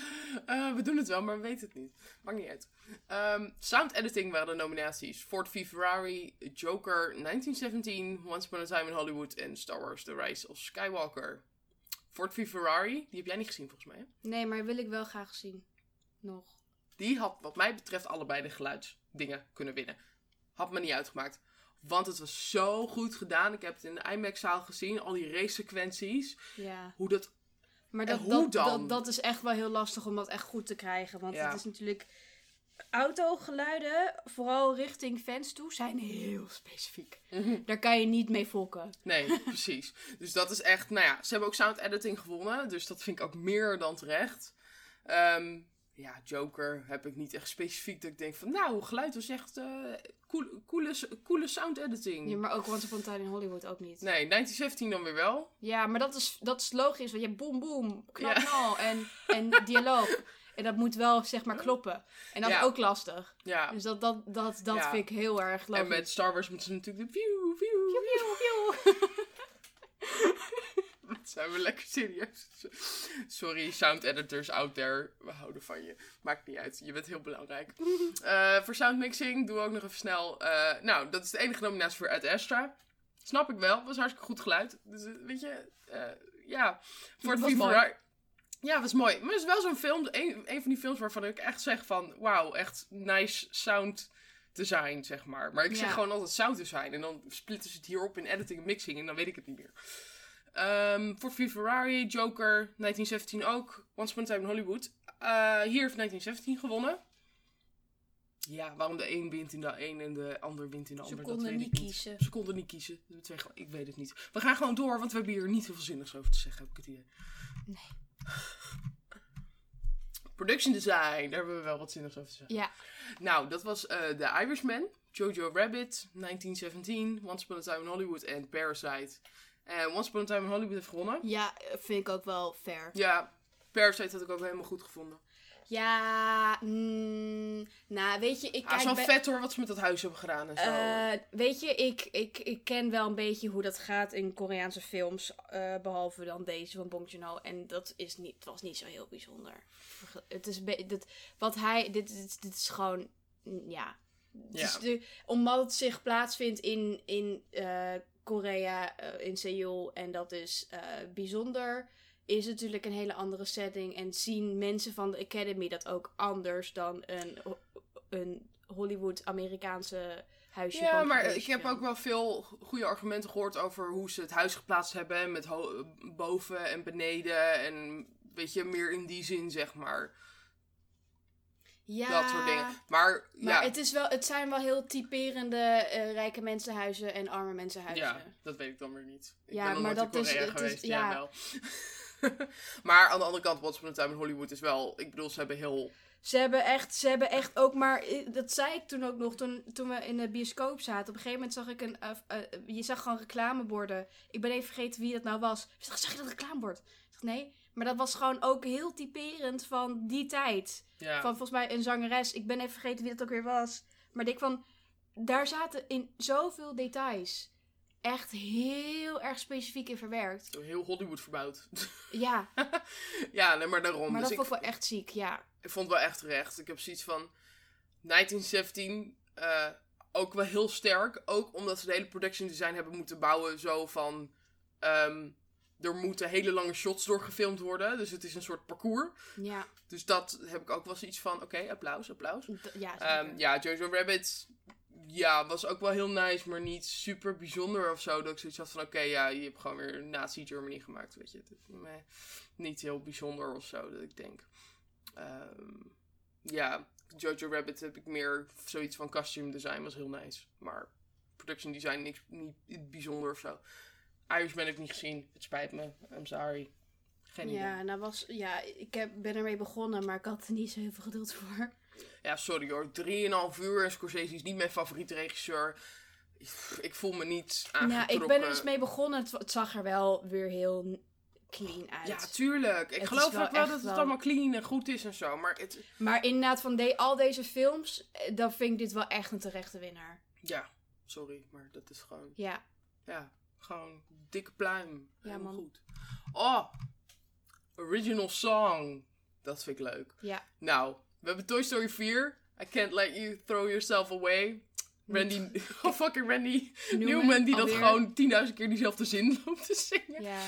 Eh, we doen het wel, maar we weten het niet. Maakt niet uit. Ehm, sound editing waren de nominaties. Ford v Ferrari, Joker, 1917, Once Upon a Time in Hollywood en Star Wars The Rise of Skywalker. Ford v Ferrari, die heb jij niet gezien volgens mij. Hè? Nee, maar wil ik wel graag zien. Nog. Die had wat mij betreft allebei de geluidsdingen kunnen winnen. Had me niet uitgemaakt. Want het was zo goed gedaan. Ik heb het in de IMAX-zaal gezien. Al die race-sequenties. Ja. Hoe dat... Maar En dat, hoe dat, dan? dat, dat is echt wel heel lastig om dat echt goed te krijgen. Want Ja. het is natuurlijk... Autogeluiden, vooral richting fans toe, zijn heel specifiek. Daar kan je niet mee fokken. Nee, precies. Dus dat is echt, nou ja, ze hebben ook sound editing gewonnen. Dus dat vind ik ook meer dan terecht. Ehm, ja, Joker heb ik niet echt specifiek dat ik denk van, nou, geluid was echt eh cool, coole, coole sound editing. Ja, maar ook Once Upon a Time in Hollywood ook niet. Nee, 1917 dan weer wel. Ja, maar dat is, dat is logisch, want je hebt boem boem, knal Ja. knal en, en dialoog. En dat moet wel, zeg maar, kloppen. En dat Ja. is ook lastig. Ja. Dus dat, dat, dat, dat Ja. vind ik heel erg En logisch. met Star Wars moeten ze natuurlijk de view, view, zijn we lekker serieus. Sorry, sound editors out there. We houden van je. Maakt niet uit. Je bent heel belangrijk. Eh, voor sound mixing doen we ook nog even snel. eh, nou, dat is de enige nominatie voor Ad Astra. Snap ik wel. Was hartstikke goed geluid. Dus eh, weet je, ja. Voor het Viva Ja, was mooi. Maar het is wel zo'n film, een, een van die films waarvan ik echt zeg van, wauw, echt nice sound design, zeg maar. Maar ik zeg Ja. gewoon altijd sound design. En dan splitten ze het hierop in editing en mixing en dan weet ik het niet meer. Ehm, voor Ferrari, Joker, 1917 ook. Once Upon a Time in Hollywood. Eh, hier heeft 1917 gewonnen. Ja, waarom de een wint in de een en de ander wint in de Ze ander, dat konden niet kiezen. Ze konden niet kiezen. Twee Ik weet het niet. We gaan gewoon door, want we hebben hier niet heel veel zinnigs over te zeggen, heb ik het idee. Nee. Production design, daar hebben we wel wat zinnigs over te zeggen. Ja, Nou, dat was eh The Irishman, Jojo Rabbit, 1917, Once Upon a Time in Hollywood en Parasite. En Once Upon a Time in Hollywood heeft gewonnen. ja, vind ik ook wel fair. Ja, Parasite had ik ook helemaal goed gevonden. Ja, mm, nou weet je, ik Ah, het is kijk... wel bij- vet hoor, wat ze met dat huis hebben gedaan en zo. Eh, weet je, ik, ik, ik ken wel een beetje hoe dat gaat in Koreaanse films. eh, behalve dan deze van Bong Joon-ho. En dat is niet, het was niet zo heel bijzonder. Het is, dit, wat hij, dit, dit, dit is gewoon, mm, ja. Ja. is de, omdat het zich plaatsvindt in, in eh, Korea, eh, in Seoul. En dat is eh, bijzonder. Is natuurlijk een hele andere setting. En zien mensen van de Academy dat ook anders dan een, een Hollywood-Amerikaanse huisje. ja, maar ik heb ook wel veel goede argumenten gehoord over hoe ze het huis geplaatst hebben. Met boven en beneden. En weet je, meer in die zin zeg maar. Ja, Dat soort dingen. Maar, Maar ja, het, is wel, het zijn wel heel typerende eh, rijke mensenhuizen en arme mensenhuizen. ja, dat weet ik dan weer niet. Ik Ja, ben maar dat is- het is- geweest. ja. ja, wel. maar aan de andere kant, Once Upon a Time in Hollywood is wel... Ik bedoel, ze hebben heel... Ze hebben echt, ze hebben echt ook maar. Dat zei ik toen ook nog toen, toen we in de bioscoop zaten. Op een gegeven moment zag ik een. eh, eh, je zag gewoon reclameborden. Ik ben even vergeten wie dat nou was. Ik zeg, zag je dat reclamebord? Ik zeg, nee. Maar dat was gewoon ook heel typerend van die tijd. Ja, Van volgens mij een zangeres. Ik ben even vergeten wie dat ook weer was. Maar ik van. Daar zaten in zoveel details. Echt heel erg specifiek in verwerkt. heel Hollywood verbouwd. Ja, ja, nee, maar daarom. maar dus dat vond ik wel echt ziek. Ja. ik vond het wel echt terecht. Ik heb zoiets van... 1917... eh, ook wel heel sterk. Ook omdat ze de hele production design hebben moeten bouwen. Zo van... ehm, er moeten hele lange shots door gefilmd worden. Dus het is een soort parcours. Ja, Dus dat heb ik ook wel zoiets van... Oké, applaus, applaus. d- ja. Ehm, ja, Jojo Rabbit... Ja, was ook wel heel nice, maar niet super bijzonder of zo. Dat ik zoiets had van, oké, ja, je hebt gewoon weer Nazi Germany gemaakt, weet je. Niet heel bijzonder of zo, dat ik denk. Ehm, ja, Jojo Rabbit heb ik meer zoiets van costume design, was heel nice. Maar production design niks, niet bijzonder of zo. Irishman heb ik niet gezien, het spijt me, I'm sorry. Geen idee. Ja, nou was, ja, ik heb, ben ermee begonnen, maar ik had er niet zo heel veel geduld voor. Ja, sorry hoor. 3,5 uur en Scorsese is niet mijn favoriete regisseur. Ik voel me niet Ja, aangetrokken. ik ben er dus mee begonnen. Het, het zag er wel weer heel clean uit. Ja, tuurlijk. Ik Het geloof is wel ook wel dat het wel- allemaal clean en goed is en zo. Maar het... maar inderdaad, van de, al deze films, eh, dan vind ik dit wel echt een terechte winnaar. Ja, sorry. Maar dat is gewoon... Ja, Ja, gewoon dikke pluim. Ja, Helemaal man. goed. Oh, original song. Dat vind ik leuk. ja. Nou, we hebben Toy Story 4. I Can't Let You Throw Yourself Away. Randy, oh fucking Randy Newman, die dat gewoon 10.000 keer diezelfde zin loopt te zingen. Ja,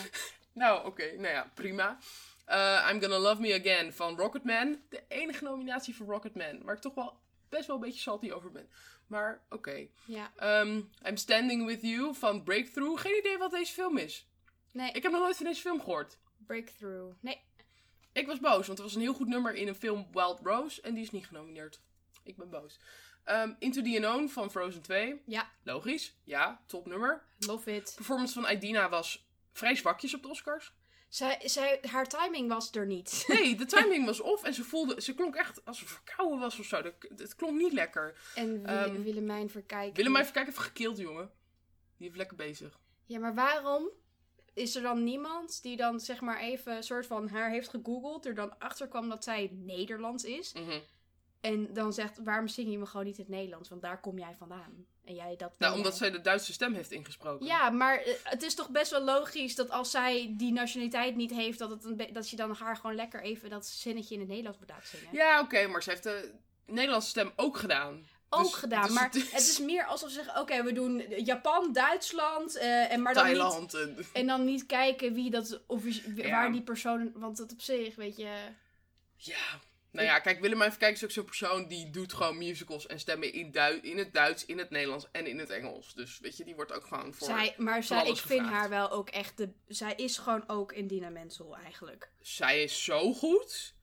Nou, oké. Nou ja, prima. Eh, I'm Gonna Love Me Again van Rocketman. De enige nominatie voor Rocketman. Waar ik toch wel best wel een beetje salty over ben. Maar oké. ja. Ehm, I'm Standing With You van Breakthrough. Geen idee wat deze film is. Nee, Ik heb nog nooit van deze film gehoord. Breakthrough. Nee, Ik was boos, want er was een heel goed nummer in een film Wild Rose. En die is niet genomineerd. Ik ben boos. Ehm, Into the Unknown van Frozen 2. ja. Logisch. Ja, top nummer. Love it. Performance van Idina was vrij zwakjes op de Oscars. Zij, zij, haar timing was er niet. Nee, de timing was off en ze voelde, ze klonk echt als ze verkouden was of zo. Dat- Het klonk niet lekker. En Ehm, Willemijn Verkijk. Willem even kijken, even gekild, jongen. Die heeft lekker bezig. Ja, maar waarom is er dan niemand die dan zeg maar even een soort van haar heeft gegoogeld, er dan achter kwam dat zij Nederlands is. Mhm. En dan zegt, waarom zing je me gewoon niet in het Nederlands? Want daar kom jij vandaan. En jij dat. Nou, omdat jij. zij de Duitse stem heeft ingesproken. Ja, maar eh, het is toch best wel logisch dat als zij die nationaliteit niet heeft, dat, het een dat je dan haar gewoon lekker even dat zinnetje in het Nederlands moet laten zingen. Ja, oké, maar ze heeft de Nederlandse stem ook gedaan. Ook Dus- gedaan, dus maar het is- het is meer alsof ze zeggen: oké, we doen Japan, Duitsland, eh, en maar dan niet Thailand. En... En dan niet kijken wie dat, of Ja. waar die persoon, want dat op zich, weet je. Ja. Nou ja, kijk, Willemijn Verkijk is ook zo'n persoon die doet gewoon musicals en stemmen in, in het Duits, in het Nederlands en in het Engels. Dus weet je, die wordt ook gewoon voor... Zij, maar zij, ik vind haar wel ook echt de. Zij is gewoon ook Indina Menzel eigenlijk. Zij is zo goed.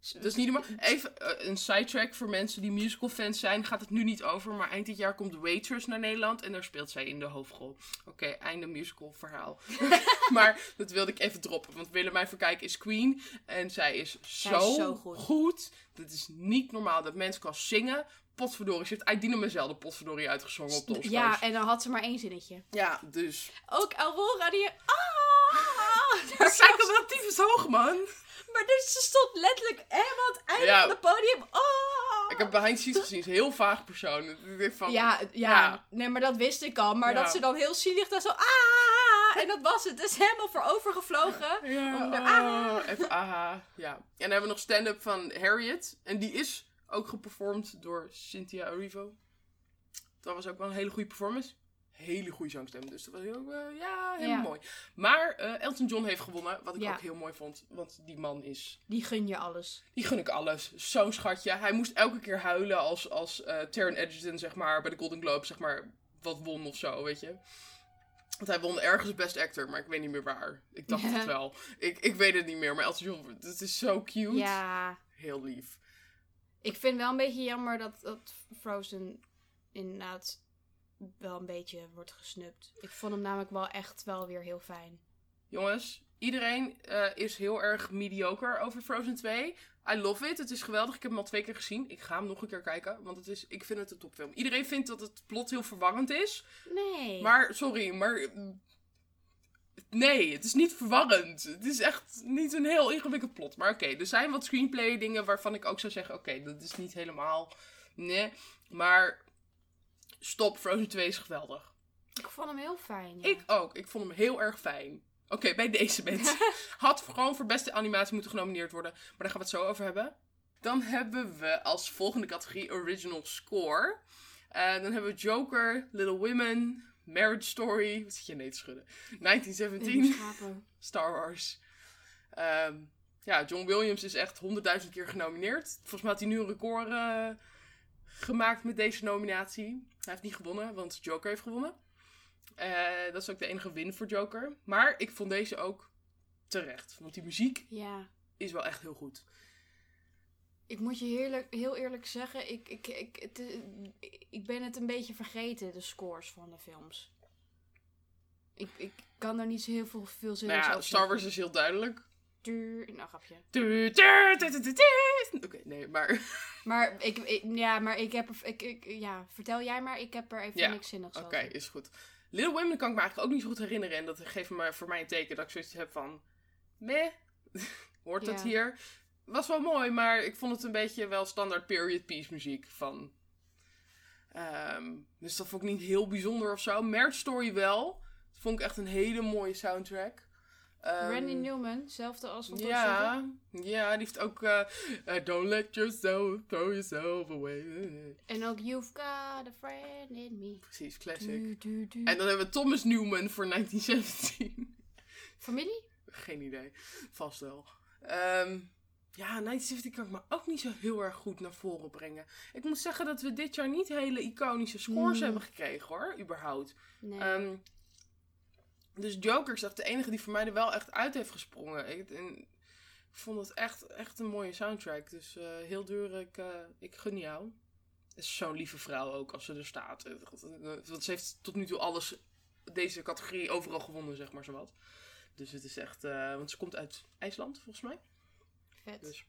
Dat is niet normaal. Even eh, een sidetrack voor mensen die musical fans zijn. Gaat het nu niet over, maar eind dit jaar komt Waitress naar Nederland. En daar speelt zij in de hoofdrol. Oké, einde musical verhaal. maar dat wilde ik even droppen. Want Willemijn Verkijk is queen. En zij is zo, is zo goed. goed. Dat is niet normaal. Dat mensen kan zingen. Potverdorie. Ze heeft Aidina Menzel de potverdorie uitgezongen op de. Ja, en dan had ze maar één zinnetje. ja dus... Ook Aurora die. Ah! Dat zijn relatief hoog, man. Maar dus ze stond letterlijk helemaal aan het einde Ja. van het podium. Ah! Ik heb behind scenes gezien. Ze is een heel vaag persoon. Ik Van, Ja, ja, Ja. nee, maar dat wist ik al. Maar dat ze dan heel zielig daar zo. Ah! En dat was het. Het is helemaal voor overgevlogen. Om de- ah, even aha. Ja. En dan hebben we nog stand-up van Harriet. En die is ook geperformed door Cynthia Erivo. Dat was ook wel een hele goede performance. Hele goede zangstem. Dus dat was heel, eh, ja, Ja. mooi. Maar eh, Elton John heeft gewonnen. Wat ik Ja. ook heel mooi vond. Want die man is... Die gun je alles. Die gun ik alles. Zo'n schatje. Hij moest elke keer huilen als, als eh Taron Egerton, zeg maar, bij de Golden Globe, zeg maar, wat won of zo, weet je. Want hij won ergens Best Actor, maar ik weet niet meer waar. Ik dacht Ja. het wel. Ik, ik weet het niet meer, maar Elton John, het is zo cute. Ja. Heel lief. Ik vind wel een beetje jammer dat, dat Frozen inderdaad wel een beetje wordt gesnupt. Ik vond hem namelijk wel echt wel weer heel fijn. Jongens, iedereen eh, is heel erg mediocre over Frozen 2. I love it. Het is geweldig. Ik heb hem al twee keer gezien. Ik ga hem nog een keer kijken, want het is, ik vind het een topfilm. Iedereen vindt dat het plot heel verwarrend is. Nee. Maar, sorry, maar... Nee, het is niet verwarrend. Het is echt niet een heel ingewikkeld plot. Maar oké, er zijn wat screenplay dingen waarvan ik ook zou zeggen... Oké, dat is niet helemaal... Nee, maar... Stop, Frozen 2 is geweldig. Ik vond hem heel fijn. Ja. Ik ook. Ik vond hem heel erg fijn. Oké, bij deze mensen. Had gewoon voor beste animatie moeten genomineerd worden. Maar daar gaan we het zo over hebben. Dan hebben we als volgende categorie Original Score. Eh, dan hebben we Joker, Little Women, Marriage Story. Wat zit je nee te schudden? 1917, Schapen. Star Wars. Ehm, ja, John Williams is echt honderdduizend keer genomineerd. Volgens mij had hij nu een record eh, gemaakt met deze nominatie. Hij heeft niet gewonnen, want Joker heeft gewonnen. Eh, dat is ook de enige win voor Joker. Maar ik vond deze ook terecht. Want die muziek Ja. is wel echt heel goed. Ik moet je heerlijk, heel eerlijk zeggen, ik, ik, ik, het, ik ben het een beetje vergeten, de scores van de films. Ik, ik kan daar niet zo heel veel, veel zin Nou in ja, Star Wars is heel duidelijk. Duur, nou grapje. Oké, nee, maar... Maar ik, ik- ja, maar ik heb ik, ik, ja, vertel jij maar, ik heb er even Ja, niks zinnigs Oké, over. is goed. Little Women kan ik me eigenlijk ook niet zo goed herinneren. En dat geeft me voor mij een teken dat ik zoiets heb van... Meh, hoort dat Ja. hier? Was wel mooi, maar ik vond het een beetje wel standaard period piece muziek van... Ehm, dus dat vond ik niet heel bijzonder of zo. Marriage Story wel. Dat vond ik echt een hele mooie soundtrack. Ehm, Randy Newman, hetzelfde als wat Ja, ja, die heeft ook... eh, eh, don't let yourself throw yourself away. En ook You've Got a Friend in Me. Precies, classic. Du, du, du. En dan hebben we Thomas Newman voor 1917. Familie? Geen idee. Vast wel. Ehm, ja, 1917 kan ik me ook niet zo heel erg goed naar voren brengen. Ik moet zeggen dat we dit jaar niet hele iconische scores Mm. hebben gekregen hoor, überhaupt. Nee. Ehm, dus Joker is echt de enige die voor mij er wel echt uit heeft gesprongen. Ik, en ik vond het echt, echt een mooie soundtrack. Dus eh, heel duur, ik, eh, ik gun jou. Is zo'n lieve vrouw ook als ze er staat. Eh, Want ze heeft tot nu toe alles, deze categorie overal gewonnen, zeg maar zowat. Dus het is echt, want ze komt uit IJsland volgens mij. Vet. Dus,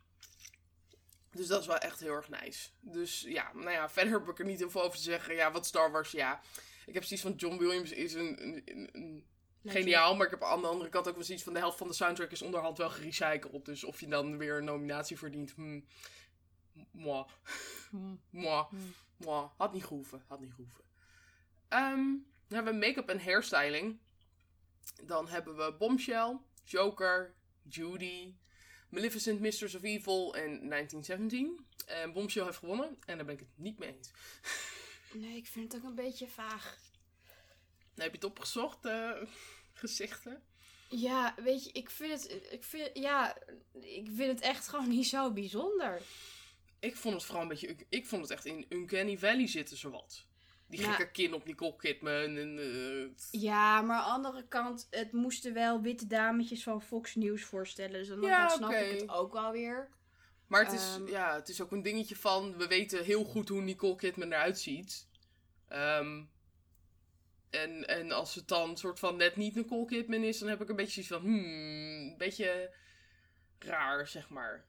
dus dat is wel echt heel erg nice. Dus ja, nou ja, verder heb ik er niet heel veel over te zeggen. Ja, wat Star Wars, ja. Ik heb zoiets van John Williams is een, een, een, geniaal. Maar ik heb aan de andere kant ook wel zoiets van de helft van de soundtrack is onderhand wel gerecycled. Dus of je dan weer een nominatie verdient, hmm. Hm. Moi. Hm. Moi. Had niet gehoeven. Had niet gehoeven. Ehm, dan hebben we make-up en hairstyling. Dan hebben we Bombshell, Joker, Judy, Maleficent, Mistress of Evil en 1917. En Bombshell heeft gewonnen en daar ben ik het niet mee eens. Nee, ik vind het ook een beetje vaag. Heb je het opgezocht, eh, gezichten. Ja, weet je, ik vind het, ik vind, ja, ik vind het echt gewoon niet zo bijzonder. Ik vond het vooral een beetje... Ik vond het echt in Uncanny Valley zitten, zowat. Die Ja. gekke kin op Nicole Kidman en... eh, Ja, maar aan de andere kant, het moesten wel witte dametjes van Fox News voorstellen. Dus dan Ja, dan snap ik het ook wel weer. Maar het is, Ehm. ja, het is ook een dingetje van... We weten heel goed hoe Nicole Kidman eruit ziet. Ehm, en, en als het dan soort van net niet Nicole Kidman is... Dan heb ik een beetje zoiets van... Hmm, een beetje raar, zeg maar.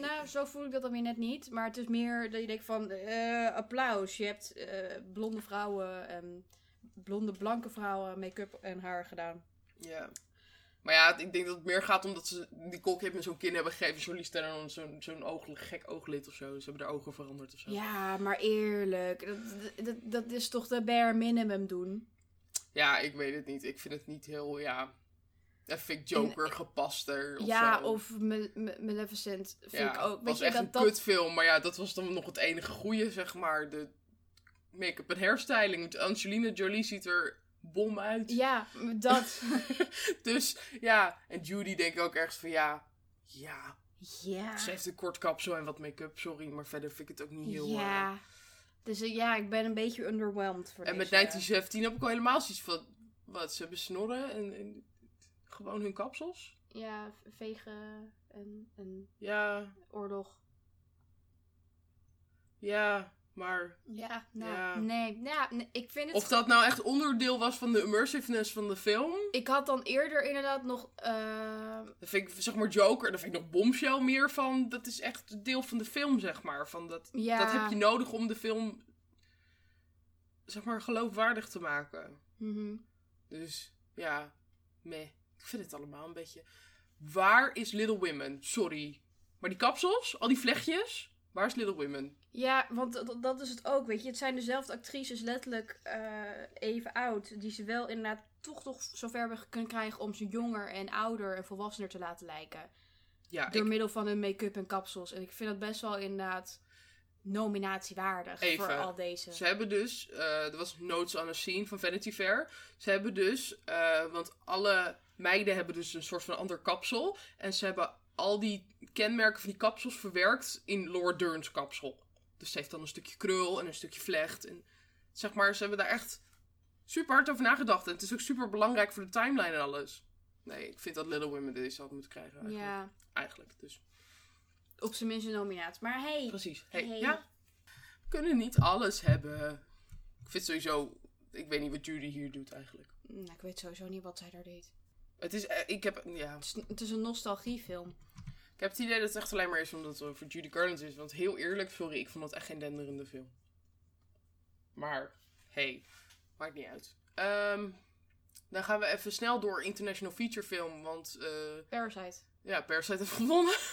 Nou, zo voel ik dat dan weer net niet. Maar het is meer dat je denkt van, eh, applaus. Je hebt eh, blonde vrouwen, en blonde blanke vrouwen make-up en haar gedaan. Ja. Maar ja, ik denk dat het meer gaat omdat ze Nicole Kidman zo'n kin hebben gegeven. Charlize Theron zo'n zo'n gek ooglid of zo. Ze hebben haar ogen veranderd of zo. Ja, maar eerlijk, dat, dat, dat is toch de bare minimum doen. Ja, ik weet het niet. Ik vind het niet heel, ja... Dat vind ik Joker gepaster of ja, zo. of Maleficent vind ja, ik ook. Was je, echt dat, een dat, kutfilm. Maar ja, dat was dan nog het enige goede, zeg maar. De make-up en hairstyling. Want Angelina Jolie ziet er bom uit. Ja, dat. dus ja, en Judy denk ik ook ergens van ja... Ja, ja. ze heeft een kort kapsel en wat make-up, sorry. Maar verder vind ik het ook niet heel... eh, Ja. Dus eh, ja, ik ben een beetje underwhelmed voor En met deze. 1917 heb ik al helemaal zoiets van... Wat, ze hebben snorren en, en gewoon hun kapsels? Ja, vegen en, en Ja, oorlog. ja, maar... Ja, nou, Ja. nee. Ja, nee, ik vind het... Of dat nou echt onderdeel was van de immersiveness van de film... Ik had dan eerder inderdaad nog... eh, Dan vind ik, zeg maar, Joker, dan vind ik nog Bombshell meer van... Dat is echt deel van de film, zeg maar. Van dat, ja, dat heb je nodig om de film, zeg maar, geloofwaardig te maken. mhm. Dus, ja, meh. Ik vind het allemaal een beetje... Waar is Little Women? Sorry. Maar die kapsels, al die vlechtjes, waar is Little Women? Ja, want dat, is het ook, weet je. Het zijn dezelfde actrices letterlijk eh, even oud. Die ze wel inderdaad toch toch zover hebben kunnen krijgen om ze jonger en ouder en volwassener te laten lijken. Ja, Door ik, middel van hun make-up en kapsels. En ik vind dat best wel inderdaad nominatiewaardig Even. voor al deze. Ze hebben dus, eh er was Notes on a Scene van Vanity Fair. Ze hebben dus, eh, want alle meiden hebben dus een soort van ander kapsel. En ze hebben al die kenmerken van die kapsels verwerkt in Laura Dern's kapsel. Dus ze heeft dan een stukje krul en een stukje vlecht. En zeg maar, ze hebben daar echt super hard over nagedacht. En het is ook super belangrijk voor de timeline en alles. Nee, ik vind dat Little Women deze had moeten krijgen. Eigenlijk. Ja, eigenlijk dus. op zijn minst een nominatie. Maar hey, Precies. Hey, Hey. Ja, we kunnen niet alles hebben. Ik vind sowieso... Ik weet niet wat Judy hier doet eigenlijk. nou, ik weet sowieso niet wat zij daar deed. Het is... eh, Ik heb... Ja. Het is, het is een nostalgiefilm. Ik heb het idee dat het echt alleen maar is omdat het over Judy Garland is. Want heel eerlijk, sorry, ik vond het echt geen denderende film. Maar, hey, maakt niet uit. Ehm, dan gaan we even snel door International Feature Film. Want eh, Parasite. ja, Parasite heeft gewonnen.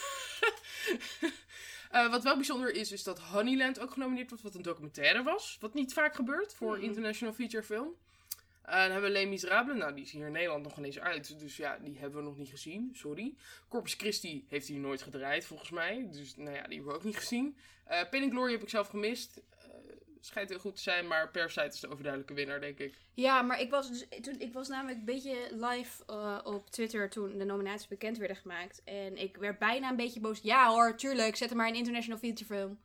Eh, wat wel bijzonder is, is dat Honeyland ook genomineerd wordt, wat een documentaire was. Wat niet vaak gebeurt voor Mhm. International Feature Film. Eh, dan hebben we Les Miserables. Nou, die is hier in Nederland nog ineens uit. Dus ja, die hebben we nog niet gezien. Sorry. Corpus Christi heeft hier nooit gedraaid, volgens mij. Dus nou ja, die hebben we ook niet gezien. Pain and Glory heb ik zelf gemist. Eh schijnt heel goed te zijn, maar Parasite is de overduidelijke winnaar, denk ik. Ja, maar ik was, dus, toen, ik was namelijk een beetje live op Twitter toen de nominaties bekend werden gemaakt. En ik werd bijna een beetje boos. Ja hoor, tuurlijk, zet er maar een international feature film.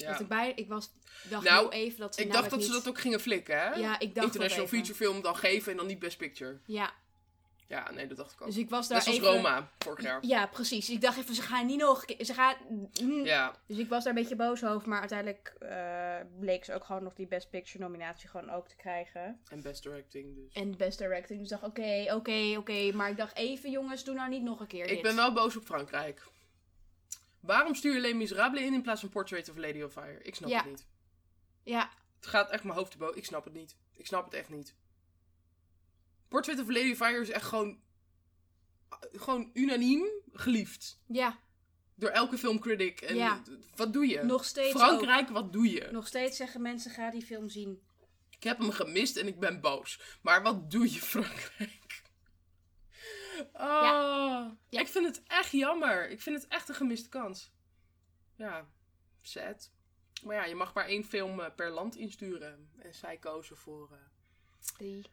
Ja. Dat ik, bij, ik was, dacht Nou, heel even dat ze Ik dacht dat ze dat ook gingen flikken, hè? Ja, ik dacht International. Feature Film dan geven en dan niet Best Picture. Ja, Ja, nee, dat dacht ik ook. dus ik was daar Net even... Roma, vorig jaar. Ja, precies. Ik dacht even, ze gaan niet nog... een keer- Ze gaan... mm. Ja, Dus ik was daar een beetje boos over. Maar uiteindelijk eh, bleek ze ook gewoon nog die Best Picture nominatie gewoon ook te krijgen. en Best Directing dus. En Best Directing. Dus ik dacht, oké, oké, oké. Maar ik dacht even, jongens, doe nou niet nog een keer Ik dit. ben wel boos op Frankrijk. Waarom stuur je Les Miserables in in plaats van Portrait of Lady of Fire? Ik snap Ja. het niet. Ja, Het gaat echt mijn hoofd te boven. Ik snap het niet. Ik snap het echt niet. Portrait of Lady of Fire is echt gewoon, gewoon unaniem geliefd. Ja, Door elke filmcritic. En Ja. wat doe je? nog steeds Frankrijk, wat doe je? Nog steeds zeggen mensen, ga die film zien. Ik heb hem gemist en ik ben boos. Maar wat doe je, Frankrijk? Oh, Ja. Ik vind het echt jammer. Ik vind het echt een gemiste kans. Ja, sad. Maar ja, je mag maar één film eh, per land insturen. En zij kozen voor, eh Die.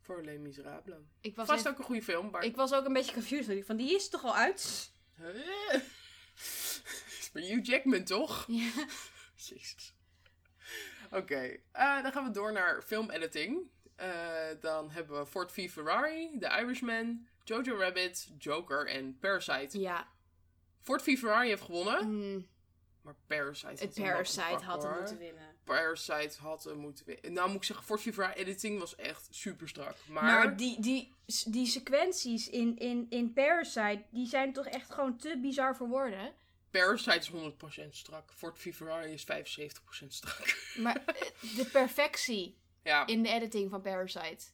voor Les Miserables. Ik was, Vast ook een goede film, maar... ik was ook een beetje confused. Van, die is toch al uit? Is maar Hugh Jackman, toch? Ja. Jezus. Oké, eh, dan gaan we door naar filmediting. Eh dan hebben we Ford v Ferrari, The Irishman, Jojo Rabbit, Joker en Parasite. Ja. Ford v Ferrari heeft gewonnen, Mm, maar Parasite had Parasite had hem moeten winnen. Parasite had hem moeten winnen. Nou moet ik zeggen, Ford v Ferrari editing was echt super strak. Maar, Maar die, die, die sequenties in, in, in Parasite, die zijn toch echt gewoon te bizar voor woorden. Parasite is 100% strak. Ford v Ferrari is 75% strak. Maar eh, de perfectie ja, in de editing van Parasite.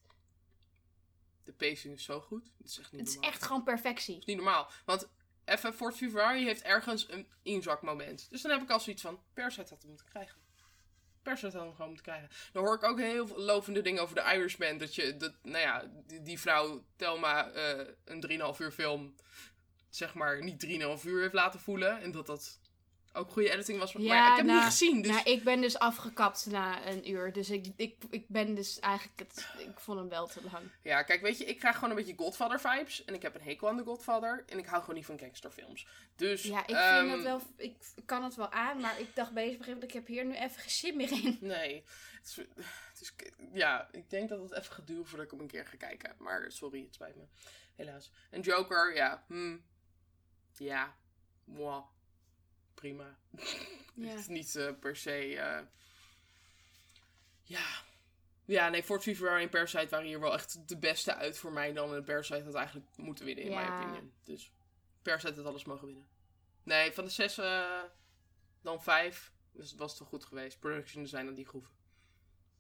De pacing is zo goed. Dat is echt niet Het is normaal. echt gewoon perfectie. niet normaal. Want even, Ford v Ferrari heeft ergens een inzakmoment. Dus dan heb ik al zoiets van, Parasite had hem moeten krijgen. Parasite had hem gewoon moeten krijgen. Dan hoor ik ook heel veel lovende dingen over de Irishman. Dat je, dat, nou ja, die, die vrouw Telma eh een 3,5 uur film, zeg maar, niet 3,5 uur heeft laten voelen. En dat dat ook goede editing was. maar Ja, ik heb hem nou, niet gezien. Dus Nou, ik ben dus afgekapt na een uur. Dus ik, ik, ik ben dus eigenlijk... Het, ik vond hem wel te lang. ja, kijk, weet je, ik krijg gewoon een beetje Godfather vibes. En ik heb een hekel aan de Godfather. En ik hou gewoon niet van gangsterfilms. Dus, Ja, ik ehm, vind het wel... Ik kan het wel aan, maar ik dacht bezig moment... Ik heb hier nu even geen zin meer in. Nee. Het is, het is- ja, ik denk dat het even duren voordat ik hem een keer ga kijken. Maar sorry, het spijt me. Helaas. En Joker, ja. Hmm. Ja. Moi. Prima. Ja. Het is niet eh, per se... eh, ja. Ja, nee, Ford v Ferrari en Parasite waren hier wel echt de beste uit voor mij dan. En Parasite had eigenlijk moeten winnen, in Ja. mijn opinion. Dus Parasite had alles mogen winnen. Nee, van de zes eh, dan vijf. Dus het was toch goed geweest. Production design aan die groeven.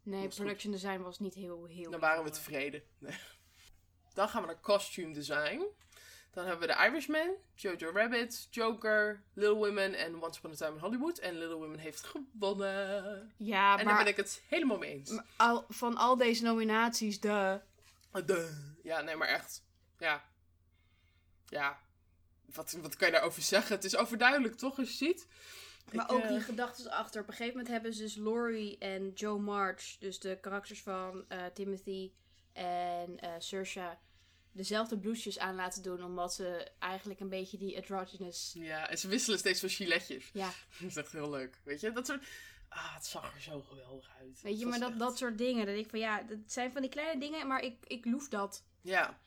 Nee, goed. production design was niet heel... heel Dan waren we tevreden. Nee. Dan gaan we naar costume design. Dan hebben we The Irishman, Jojo Rabbit, Joker, Little Women en Once Upon a Time in Hollywood. En Little Women heeft gewonnen. Ja, en maar, daar ben ik het helemaal mee eens. maar al, van al deze nominaties, de... Duh. Ja, nee, maar echt. Ja. Ja. Wat, wat kan je daarover zeggen? Het is overduidelijk, toch, als je ziet? Maar Ik, ook eh, die gedachten achter. Op een gegeven moment hebben ze dus Laurie en Joe March, dus de karakters van eh, Timothy en eh Saoirse, dezelfde blouses aan laten doen. Omdat ze eigenlijk een beetje die androgynous... Ja, en ze wisselen steeds van giletjes. Ja, Dat is echt heel leuk. Weet je, dat soort... Ah, het zag er zo geweldig uit. weet je, maar dat, echt- dat soort dingen. Dat ik van ja, dat zijn van die kleine dingen, maar ik, ik loef dat. Ja.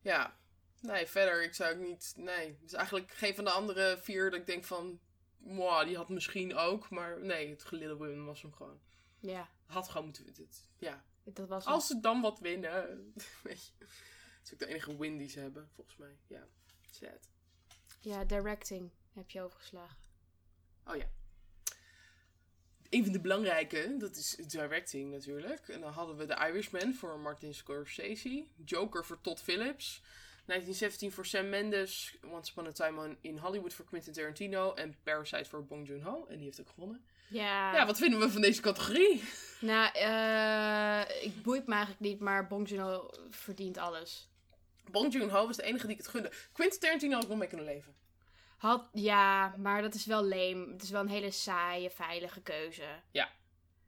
Ja. Nee, verder, ik zou ook niet... Nee, is eigenlijk geen van de andere vier dat ik denk van... Mwah, die had misschien ook, maar nee, het gelidde women was hem gewoon. Ja, Had gewoon moeten... Het, ja. dat was Als ze dan wat winnen, weet je. Het is ook de enige win die ze hebben, volgens mij. Ja, sad. Ja, directing heb je overgeslagen. Oh ja. Een van de belangrijke, dat is directing natuurlijk. En dan hadden we The Irishman voor Martin Scorsese. Joker voor Todd Phillips. 1917 voor Sam Mendes. Once Upon a Time in Hollywood voor Quentin Tarantino. En Parasite voor Bong Joon-ho. En die heeft ook gewonnen. Ja, Ja, wat vinden we van deze categorie? nou, eh ik boeit me eigenlijk niet, maar Bong Joon-ho verdient alles. Bong Joon-ho was de enige die ik het gunde. Quentin Tarantino had ik wel mee kunnen leven. Had, ja, maar dat is wel leem. Het is wel een hele saaie, veilige keuze. Ja.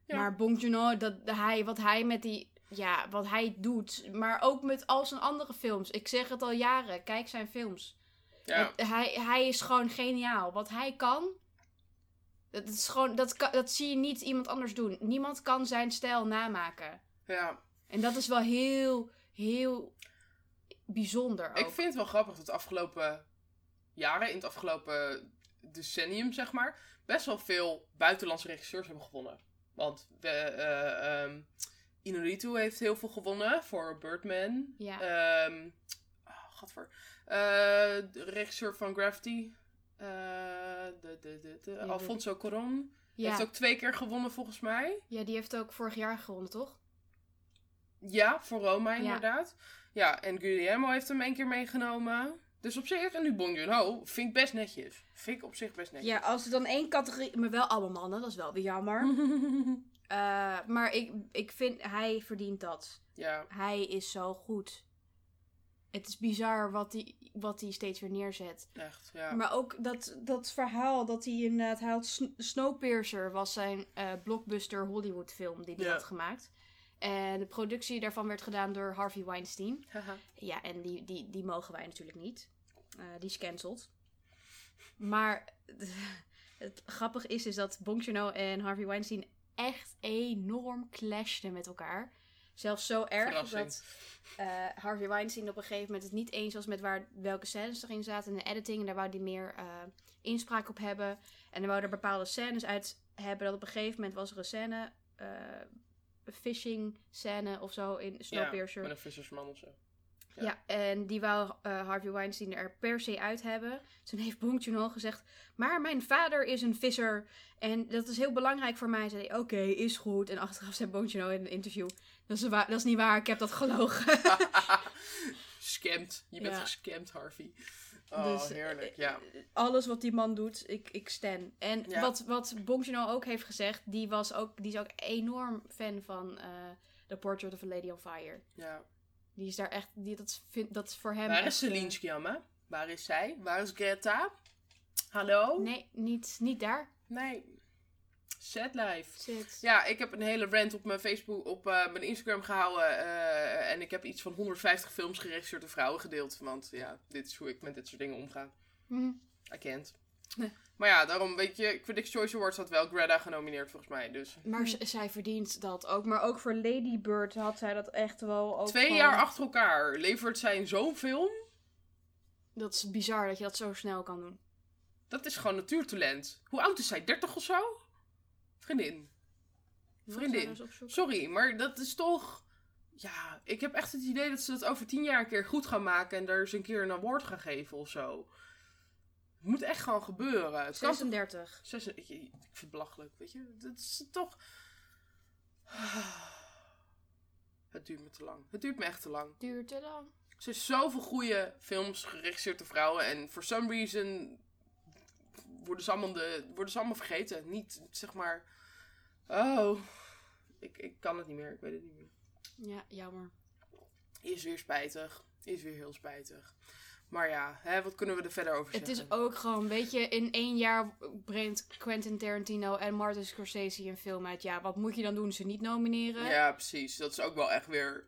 Ja. Maar Bong Joon-ho, dat, hij, wat hij met die... Ja, wat hij doet. Maar ook met al zijn andere films. Ik zeg het al jaren. Kijk zijn films. Ja, Het- hij, hij is gewoon geniaal. Wat hij kan... Dat, is gewoon, dat, dat zie je niet iemand anders doen. Niemand kan zijn stijl namaken. ja. En dat is wel heel, heel bijzonder ook. Ik vind het wel grappig dat de afgelopen jaren, in het afgelopen decennium zeg maar, best wel veel buitenlandse regisseurs hebben gewonnen. Want we, eh ehm, Inarritu heeft heel veel gewonnen voor Birdman. Ja. Oh, gadver. Eh, de regisseur van Gravity. eh, de, de, de, de, Ja, Alfonso Cuarón. ja. Heeft ook twee keer gewonnen volgens mij. ja, die heeft ook vorig jaar gewonnen, toch? Ja, voor Roma inderdaad. Ja, en Guillermo heeft hem één keer meegenomen. Dus op zich, en nu Bong Joon-ho, vind ik best netjes. Vind ik op zich best netjes. Ja, als er dan één categorie... Maar wel allemaal mannen, dat is wel weer jammer. Eh, maar ik, ik vind, hij verdient dat. ja, Hij is zo goed. Het is bizar wat hij, wat hij steeds weer neerzet. echt, ja. Maar ook dat, dat verhaal dat hij inderdaad... Hij had Sn- Snowpiercer was zijn eh, blockbuster Hollywood film die hij Ja. had gemaakt. En de productie daarvan werd gedaan door Harvey Weinstein. Haha. Ja, en die, die, die mogen wij natuurlijk niet. Eh, die is cancelled. Maar het grappige is, is dat Bong Joon-ho en Harvey Weinstein echt enorm clashten met elkaar. Zelfs zo erg Verrassing. dat eh, Harvey Weinstein op een gegeven moment het niet eens was met waar, welke scènes erin zaten in de editing. En daar wou hij meer eh, inspraak op hebben. En dan wou er bepaalde scènes uit hebben. Dat op een gegeven moment was er een scène, phishing scène of zo in Snowpiercer. Ja, met een vissersman of zo. Ja. Ja, en die wou eh, Harvey Weinstein er per se uit hebben. Toen heeft Bong Joon-ho gezegd... Maar mijn vader is een visser. En dat is heel belangrijk voor mij. Zei oké, is goed. En achteraf zei Bong Joon-ho in een interview... Dat is, dat is niet waar, ik heb dat gelogen. Scamd. Je bent Ja. gescamd, Harvey. Oh, Dus, heerlijk. eh, Ja. Alles wat die man doet, ik, ik stan. En Ja. wat, wat Bong Joon-ho ook heeft gezegd... Die, was ook, die is ook enorm fan van eh The Portrait of a Lady on Fire. ja. Die is daar echt... Die, dat, vind, dat is voor hem Waar is eh, Celine Sciamma? Waar is zij? Waar is Greta? Hallo? Nee, niet, niet daar. Nee. Sad life. Zit. Ja, ik heb een hele rant op mijn Facebook, op eh, mijn Instagram gehouden. eh, en ik heb iets van 150 films geregisseerd door vrouwen gedeeld. Want ja, dit is hoe ik met dit soort dingen omga. Hm. I can't. Nee. Maar ja, daarom weet je, Critics' Choice Awards had wel Greta genomineerd volgens mij. Dus Maar z- zij verdient dat ook. Maar ook voor Lady Bird had zij dat echt wel ook twee gewoon- jaar achter elkaar levert zij zo'n film. Dat is bizar dat je dat zo snel kan doen. Dat is gewoon natuurtalent. Hoe oud is zij? 30 of zo? Vriendin. Vriendin. Sorry, maar dat is toch. Ja, ik heb echt het idee dat ze dat over tien jaar een keer goed gaan maken en daar eens een keer een award gaan geven of zo. Het moet echt gewoon gebeuren. Het kan toch- 36. Zes- ik, vind het belachelijk, weet je. Dat is toch. Het duurt me te lang. Het duurt me echt te lang. Duurt te lang. Er zijn zoveel goede films geregisseerd door vrouwen. En for some reason worden ze allemaal, de, worden ze allemaal vergeten. Niet, zeg maar... Oh, ik, ik kan het niet meer. Ik weet het niet meer. Ja, jammer. Is weer spijtig. Is weer heel spijtig. Maar ja, hè, wat kunnen we er verder over Het zeggen? is ook gewoon, weet je, in één jaar brengt Quentin Tarantino en Martin Scorsese een film uit. Ja, wat moet je dan doen? Ze niet nomineren? Ja, precies. Dat is ook wel echt weer...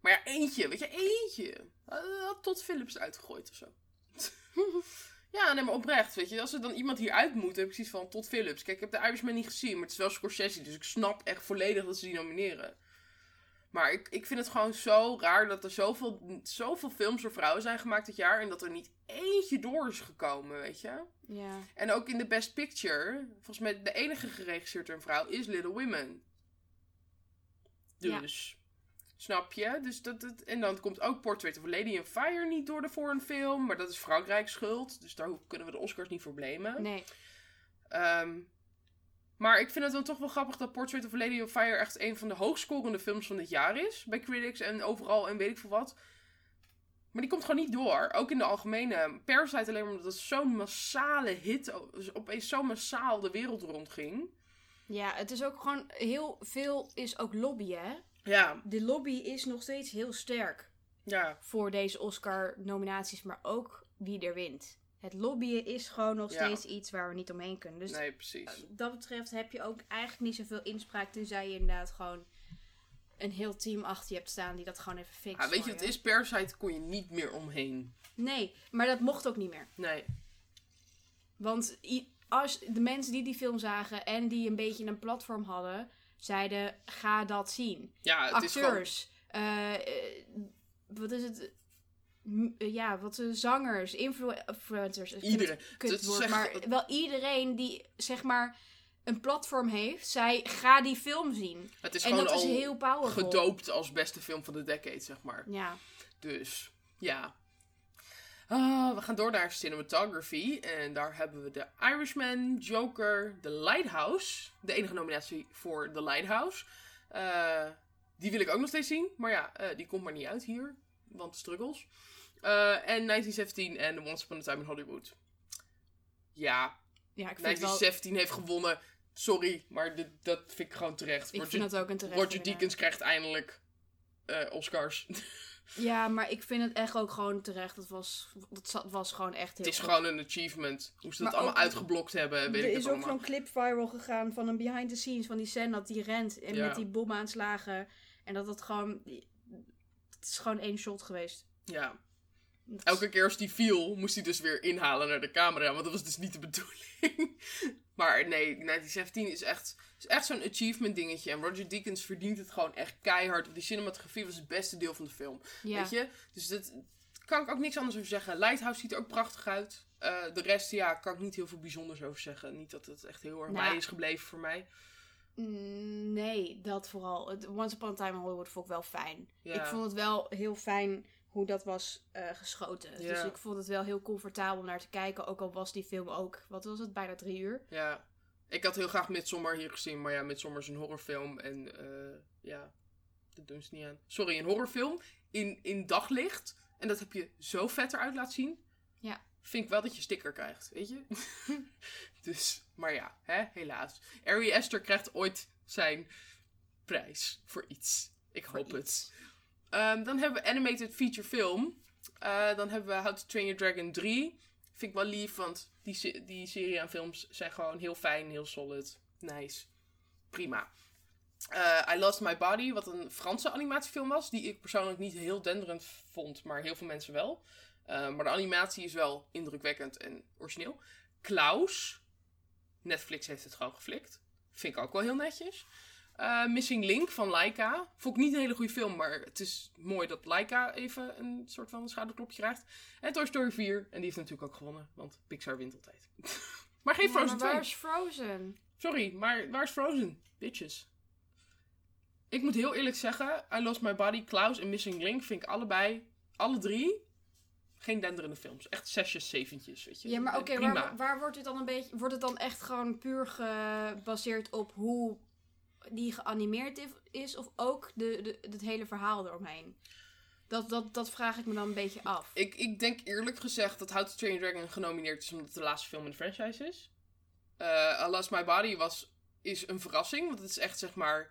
Maar ja, eentje. Weet je, eentje. Had Todd Phillips uitgegooid of zo. ja, nee, maar oprecht. Weet je, als er dan iemand hier uit moet, heb ik zoiets van Todd Phillips. Kijk, ik heb de Irishman niet gezien, maar het is wel Scorsese. Dus ik snap echt volledig dat ze die nomineren. Maar ik, ik vind het gewoon zo raar dat er zoveel, zoveel films door vrouwen zijn gemaakt dit jaar. En dat er niet eentje door is gekomen, weet je. Ja. En ook in de Best Picture, volgens mij de enige geregisseerd door een vrouw, is Little Women. Ja. Snap je? Dus dat, dat, en dan komt ook Portrait of Lady in Fire niet door de voor een film, maar dat is Frankrijk's schuld. Dus daar kunnen we de Oscars niet voor blamen. Nee. Ehm, maar ik vind het dan toch wel grappig dat Portrait of Lady on Fire echt een van de hoogscorende films van dit jaar is. Bij critics en overal en weet ik veel wat. Maar die komt gewoon niet door. Ook in de algemene Parasite alleen maar omdat het zo'n massale hit, dus opeens zo massaal de wereld rondging. Ja, het is ook gewoon heel veel is ook lobby, hè? Ja, De lobby is nog steeds heel sterk ja, voor deze Oscar-nominaties, maar ook wie er wint. Het lobbyen is gewoon nog Ja. steeds iets waar we niet omheen kunnen. Dus nee, precies. wat dat betreft heb je ook eigenlijk niet zoveel inspraak, tenzij je inderdaad gewoon een heel team achter je hebt staan die dat gewoon even fixt. Ja, weet je het is? Parasite kon je niet meer omheen. Nee, maar dat mocht ook niet meer. Nee. Want als de mensen die die film zagen en die een beetje een platform hadden, zeiden: ga dat zien. Ja, het is gewoon... Acteurs, eh, eh, wat is het? Eh, Ja, wat eh, zangers, influ- influencers. Iedereen. kut is woord, maar wel iedereen die zeg maar een platform heeft, zei: ga die film zien. Het is En gewoon dat is heel powerful. gedoopt als beste film van de decade, zeg maar. Ja, Dus, ja. Ah, we gaan door naar cinematography. En daar hebben we The Irishman, Joker, The Lighthouse. De enige nominatie voor The Lighthouse. Eh, Die wil ik ook nog steeds zien. Maar ja, eh, die komt maar niet uit hier. Want struggles. Eh, en 1917 en Once Upon a Time in Hollywood. Ja, Ja, ik vind het wel... 1917 heeft gewonnen. Sorry, maar dit- dat vind ik gewoon terecht. Ik Roger, vind dat ook een terecht. Roger. Deakins krijgt eindelijk Oscars. Ja, maar ik vind het echt ook gewoon terecht. Dat was, dat was gewoon echt heel het is goed. gewoon een achievement. Hoe ze dat allemaal ook- uitgeblokt hebben, weet er ik is het ook allemaal. zo'n clip viral gegaan van een behind the scenes van die scène dat die rent en Ja. met die bomaanslagen. En dat het gewoon... Het is gewoon één shot geweest. Ja. Elke keer als die viel, moest hij dus weer inhalen naar de camera. Want dat was dus niet de bedoeling. maar nee, 1917 is echt, is echt zo'n achievement dingetje. En Roger Deakins verdient het gewoon echt keihard. Want die cinematografie was het beste deel van de film. ja. Weet je? Dus dat kan ik ook niks anders over zeggen. Lighthouse ziet er ook prachtig uit. Eh, de rest, ja, kan ik niet heel veel bijzonders over zeggen. Niet dat het echt heel erg Nou. bij is gebleven voor mij. Mm, Nee, dat vooral. Once Upon a Time in Hollywood vond ik wel fijn. Ja. Ik vond het wel heel fijn hoe dat was eh, geschoten. Dus ik vond het wel heel comfortabel om naar te kijken. Ook al was die film ook, wat was het, bijna drie uur. Ja. Ik had heel graag Midsommar hier gezien. Maar ja, Midsommar is een horrorfilm. En eh, ja, dat doen ze niet aan. Sorry, een horrorfilm in, in daglicht. En dat heb je zo vet eruit laten zien. Ja. Vind ik wel dat je sticker krijgt, weet je? dus, maar ja, hè, helaas. Ari Aster krijgt ooit zijn prijs voor iets. Ik Voor hoop het. Ehm, dan hebben we animated feature film. Eh, dan hebben we How to Train Your Dragon 3. Vind ik wel lief, want die, die serie aan films zijn gewoon heel fijn, heel solid. Nice. Prima. Eh, I Lost My Body, wat een Franse animatiefilm was. Die ik persoonlijk niet heel denderend vond, maar heel veel mensen wel. Eh, maar de animatie is wel indrukwekkend en origineel. Klaus. Netflix heeft het gewoon geflikt. Vind ik ook wel heel netjes. Eh, Missing Link van Laika. Vond ik niet een hele goede film, maar het is mooi dat Laika even een soort van schouderklopje krijgt. En Toy Story 4. En die heeft natuurlijk ook gewonnen, want Pixar wint altijd. maar geen Ja, Frozen maar 2. waar is Frozen? Sorry, maar waar is Frozen? Bitches. Ik moet heel eerlijk zeggen, I Lost My Body, Klaus en Missing Link vind ik allebei, alle drie, geen denderende films. Echt zesjes, zeventjes, weet je. Ja, maar oké, prima. waar, waar wordt het dan een beetje... Wordt het dan echt gewoon puur gebaseerd op hoe die geanimeerd is, of ook de, de, het hele verhaal eromheen? Dat, dat, dat vraag ik me dan een beetje af. Ik, ik denk eerlijk gezegd dat How to Train Your Dragon genomineerd is omdat het de laatste film in de franchise is. I Lost My Body was, is een verrassing, want het is echt zeg maar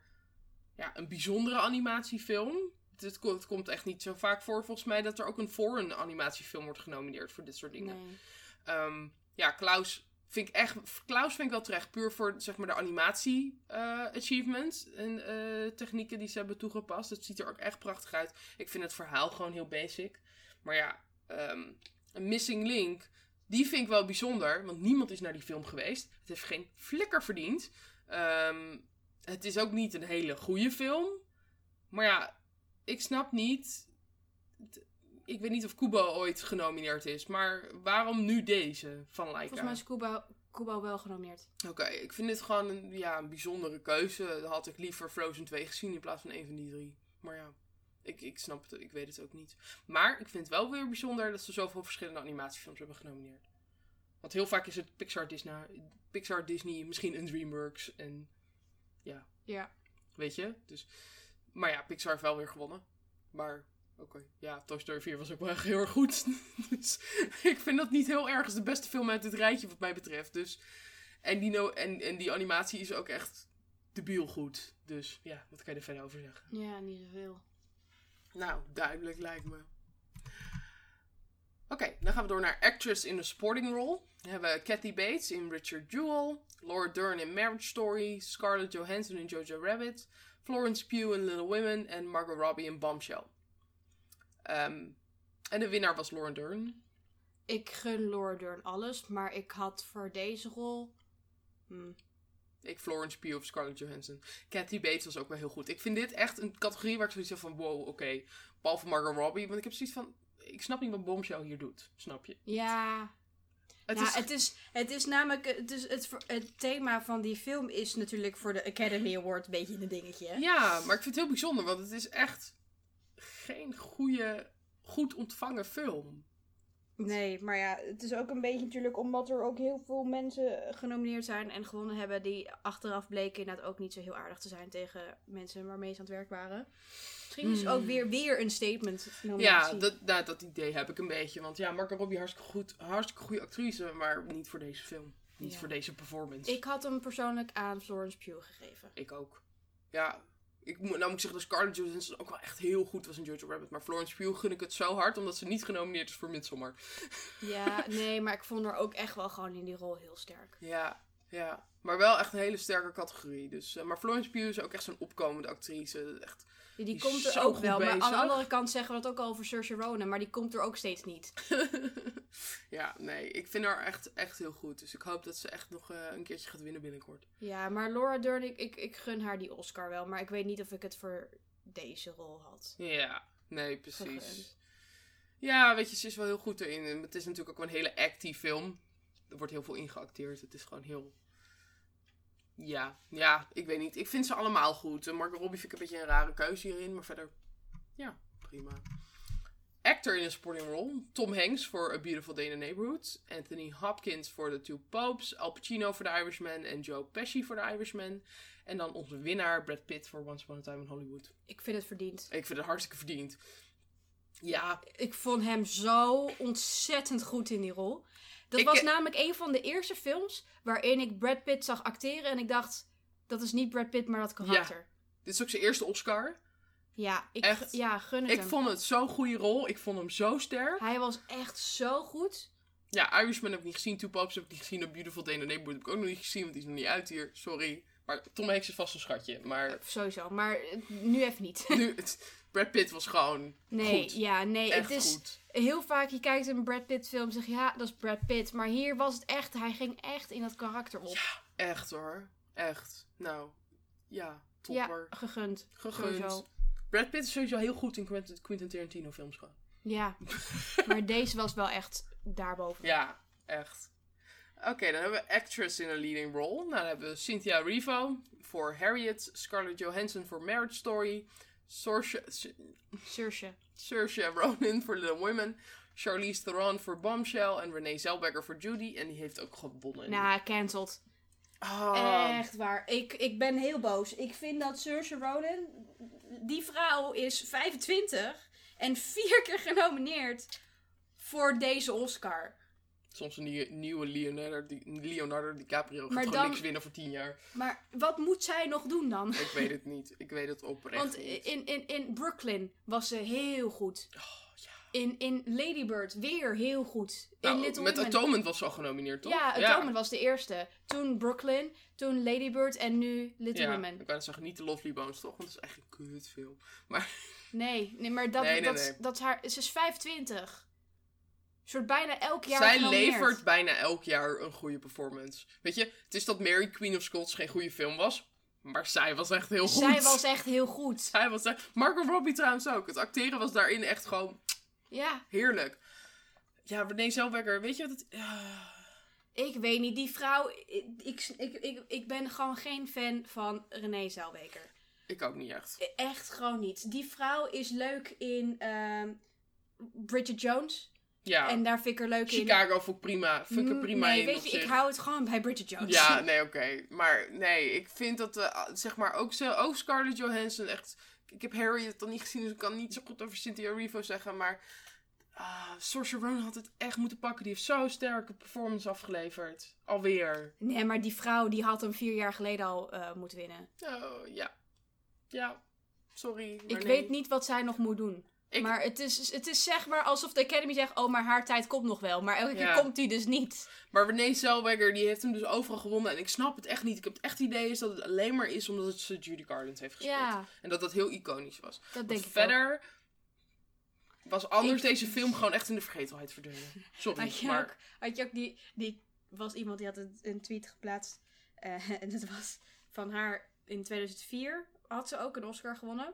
ja, een bijzondere animatiefilm. Het, het, ko- het komt echt niet zo vaak voor volgens mij dat er ook een foreign animatiefilm wordt genomineerd voor dit soort dingen. Nee. Ehm, ja, Klaus vind ik echt. Klaus vind ik wel terecht. Puur voor zeg maar de animatie eh, achievements en eh, technieken die ze hebben toegepast. Het ziet er ook echt prachtig uit. Ik vind het verhaal gewoon heel basic. Maar ja, ehm, een Missing Link. Die vind ik wel bijzonder, want niemand is naar die film geweest. Het heeft geen flikker verdiend. Ehm, het is ook niet een hele goede film. Maar ja, ik snap niet. Ik weet niet of Kubo ooit genomineerd is, maar waarom nu deze van Laika? Volgens mij is Kubo, Kubo wel genomineerd. Oké, ik vind dit gewoon een, ja, een bijzondere keuze. Dan had ik liever Frozen 2 gezien in plaats van een van die drie. Maar ja, ik, ik snap het, ik weet het ook niet. Maar ik vind het wel weer bijzonder dat ze zoveel verschillende animatiefilms hebben genomineerd. Want heel vaak is het Pixar, Disney, Pixar, Disney, misschien een DreamWorks en Ja. weet je. Dus, maar ja, Pixar heeft wel weer gewonnen. Maar oké, ja, Toy Story 4 was ook wel echt heel erg goed. dus ik vind dat niet heel erg. Het is de beste film uit dit rijtje wat mij betreft. Dus, en, die no en, en die animatie is ook echt debiel goed. Dus ja, wat kan je er verder over zeggen? Ja, niet zoveel. Nou, duidelijk lijkt me. Oké, dan gaan we door naar actress in a sporting role. Dan hebben we Kathy Bates in Richard Jewell, Laura Dern in Marriage Story, Scarlett Johansson in Jojo Rabbit, Florence Pugh in Little Women en Margot Robbie in Bombshell. Ehm, en de winnaar was Laura Dern. Ik gun Laura Dern alles, maar ik had voor deze rol... Hmm. Ik Florence Pugh of Scarlett Johansson. Kathy Bates was ook wel heel goed. Ik vind dit echt een categorie waar ik zoiets heb van wow, oké. Behalve Margot Robbie, want ik heb zoiets van... Ik snap niet wat Bombshell hier doet, snap je? Ja, Het nou, is het, is, het is namelijk... Het, is het, het thema van die film is natuurlijk voor de Academy Award een beetje een dingetje. Ja, maar ik vind het heel bijzonder, want het is echt geen goede, goed ontvangen film. Nee, maar ja, het is ook een beetje natuurlijk omdat er ook heel veel mensen genomineerd zijn en gewonnen hebben die achteraf bleken inderdaad ook niet zo heel aardig te zijn tegen mensen waarmee ze aan het werk waren. Misschien is het ook Hmm. weer, weer een statement Ja, nominatie. dat, nou, dat idee heb ik een beetje. Want ja, Margot Robbie hartstikke goed, hartstikke goede actrice, maar niet voor deze film. Niet Ja. voor deze performance. Ik had hem persoonlijk aan Florence Pugh gegeven. Ik ook. Ja, ik moet, nou moet ik zeggen dat Scarlett Johansson ook wel echt heel goed was in Jojo Rabbit. Maar Florence Pugh gun ik het zo hard, omdat ze niet genomineerd is voor Midsommar. Ja, nee, maar ik vond haar ook echt wel gewoon in die rol heel sterk. Ja, ja. Maar wel echt een hele sterke categorie. Dus, eh, maar Florence Pugh is ook echt zo'n opkomende actrice. Echt, Die, die Die komt er ook wel. Maar aan de andere kant zeggen we dat ook al over Saoirse Ronan. Maar die komt er ook steeds niet. ja, nee. Ik vind haar echt, echt heel goed. Dus ik hoop dat ze echt nog eh, een keertje gaat winnen binnenkort. Ja, maar Laura Dern, ik, ik, ik gun haar die Oscar wel. Maar ik weet niet of ik het voor deze rol had. Ja, nee, precies. Gegund. Ja, weet je, ze is wel heel goed erin. Het is natuurlijk ook wel een hele actie film. Er wordt heel veel ingeacteerd. Het is gewoon heel... Ja, ja, ik weet niet. Ik vind ze allemaal goed. En Margot Robbie vind ik een beetje een rare keuze hierin. Maar verder, ja, prima. Actor in een supporting role. Tom Hanks voor A Beautiful Day in the Neighborhood. Anthony Hopkins voor The Two Popes. Al Pacino voor The Irishman. En Joe Pesci voor The Irishman. En dan onze winnaar Brad Pitt voor Once Upon a Time in Hollywood. Ik vind het verdiend. Ik vind het hartstikke verdiend. Ja, Ik vond hem zo ontzettend goed in die rol. Dat Ik, was eh, namelijk een van de eerste films waarin ik Brad Pitt zag acteren. En ik dacht, dat is niet Brad Pitt, maar dat karakter. dit is ook zijn eerste Oscar. Ja, ik, Echt? ja gun het Ik hem. vond het zo'n goede rol. Ik vond hem zo sterk. Hij was echt zo goed. Ja, Irishman heb ik niet gezien. Two Popes heb ik niet gezien. A Beautiful Day in the Neighborhood heb ik ook nog niet gezien. Want die is nog niet uit hier. Sorry. Maar Tom Hanks is vast een schatje. Maar Sowieso, maar eh, nu even niet. nu, het, Brad Pitt was gewoon Nee, goed. ja, nee. Echt het is goed. heel vaak, je kijkt een Brad Pitt film en zeg je, ja, dat is Brad Pitt. Maar hier was het echt, hij ging echt in dat karakter op. Echt hoor. Echt. Nou, ja. Ja, Topper. gegund. Gegund. Sowieso. Brad Pitt is sowieso heel goed in Quentin, Tarantino films gewoon. Ja, maar deze was wel echt daarboven. Ja, echt. Oké, dan hebben we actress in a leading role. Nou, dan hebben we Cynthia Erivo voor Harriet, Scarlett Johansson voor Marriage Story, Saoirse, Saoirse. Saoirse Ronan voor Little Women, Charlize Theron voor Bombshell en Renee Zellweger voor Judy. En die heeft ook gewonnen. Nou, cancelled. Ah, Echt waar. Ik, ik ben heel boos. Ik vind dat Saoirse Ronan, die vrouw is 25 en vier keer genomineerd voor deze Oscar. Soms een nieuwe, nieuwe Leonardo, Di- Leonardo DiCaprio gaat Maar gewoon dan- niks winnen voor tien jaar. Maar wat moet zij nog doen dan? Ik weet het niet. Ik weet het oprecht Want niet. in, in, in Brooklyn was ze heel goed. Oh, ja. In, in Lady Bird weer heel goed. In Nou, Little met Women. Atonement was ze al genomineerd, toch? Ja, Atonement was de eerste. Toen Brooklyn, toen Lady Bird en nu Little Ja, Women. ik wou zeggen, niet de Lovely Bones, toch? Want dat is echt een kutfilm. Maar Nee, nee, maar dat, Nee, nee, dat, nee. dat is haar, ze is 25. Wordt bijna elk jaar zij genomineerd. levert bijna elk jaar een goede performance. Weet je, het is dat Mary Queen of Scots geen goede film was. Maar zij was echt heel goed. Zij was echt heel goed. Zij was echt... Margot Robbie trouwens ook. Het acteren was daarin echt gewoon Ja, heerlijk. Ja, Renee Zellweger, weet je wat het... Ja. ik weet niet. Die vrouw, ik, ik, ik, ik, ben gewoon geen fan van Renee Zellweger. Ik ook niet echt. Echt gewoon niet. Die vrouw is leuk in ehm, Bridget Jones. Ja, En daar vind ik er leuk in. Chicago vond ik prima. Vind ik er prima nee, in weet je, zich. ik hou het gewoon bij Bridget Jones. Ja, nee, oké. Maar nee, ik vind dat, eh, zeg maar, ook, zo, ook Scarlett Johansson echt... Ik heb Harriet dan niet gezien, dus ik kan niet zo goed over Cynthia Erivo zeggen, maar... ah Saoirse Ronan had het echt moeten pakken. Die heeft zo'n sterke performance afgeleverd. Alweer. Nee, maar die vrouw die had hem vier jaar geleden al eh, moeten winnen. Oh, ja. Ja. Sorry, maar Ik nee. weet niet wat zij nog moet doen. Ik- Maar het is, het is zeg maar alsof de Academy zegt: Oh, maar haar tijd komt nog wel. Maar elke keer Ja. komt die dus niet. Maar Renee Zellweger, die heeft hem dus overal gewonnen. En ik snap het echt niet. Ik heb het echt idee is dat het alleen maar is omdat het ze Judy Garland heeft gespeeld. Ja, En dat dat heel iconisch was. dat denk ik ook. Verder was anders Ik- deze film gewoon echt in de vergetelheid verdwenen. Sorry, Had je, maar... ook, had je ook die, die. was iemand die had een, een tweet geplaatst. eh, en dat was van haar in 2004. Had ze ook een Oscar gewonnen.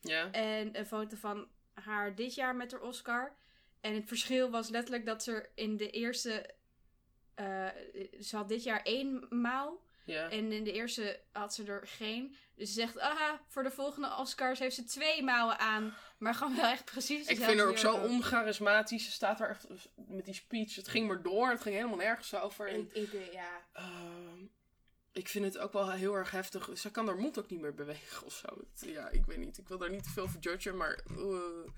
Ja? En een foto van haar dit jaar met haar Oscar. En het verschil was letterlijk dat ze in de eerste. eh, ze had dit jaar één maal. Ja. En in de eerste had ze er geen. Dus ze zegt, aha, voor de volgende Oscars heeft ze twee mouwen aan. Maar gewoon wel echt precies Ik vind haar ook zo oncharismatisch. Ze staat daar echt met die speech. Het ging maar door. Het ging helemaal nergens over. En, Ik, ik, ja. ehm, ik vind het ook wel heel erg heftig. Ze kan haar mond ook niet meer bewegen of zo. Het- ja, ik weet niet. Ik wil daar niet te veel voor judgen. Maar eh,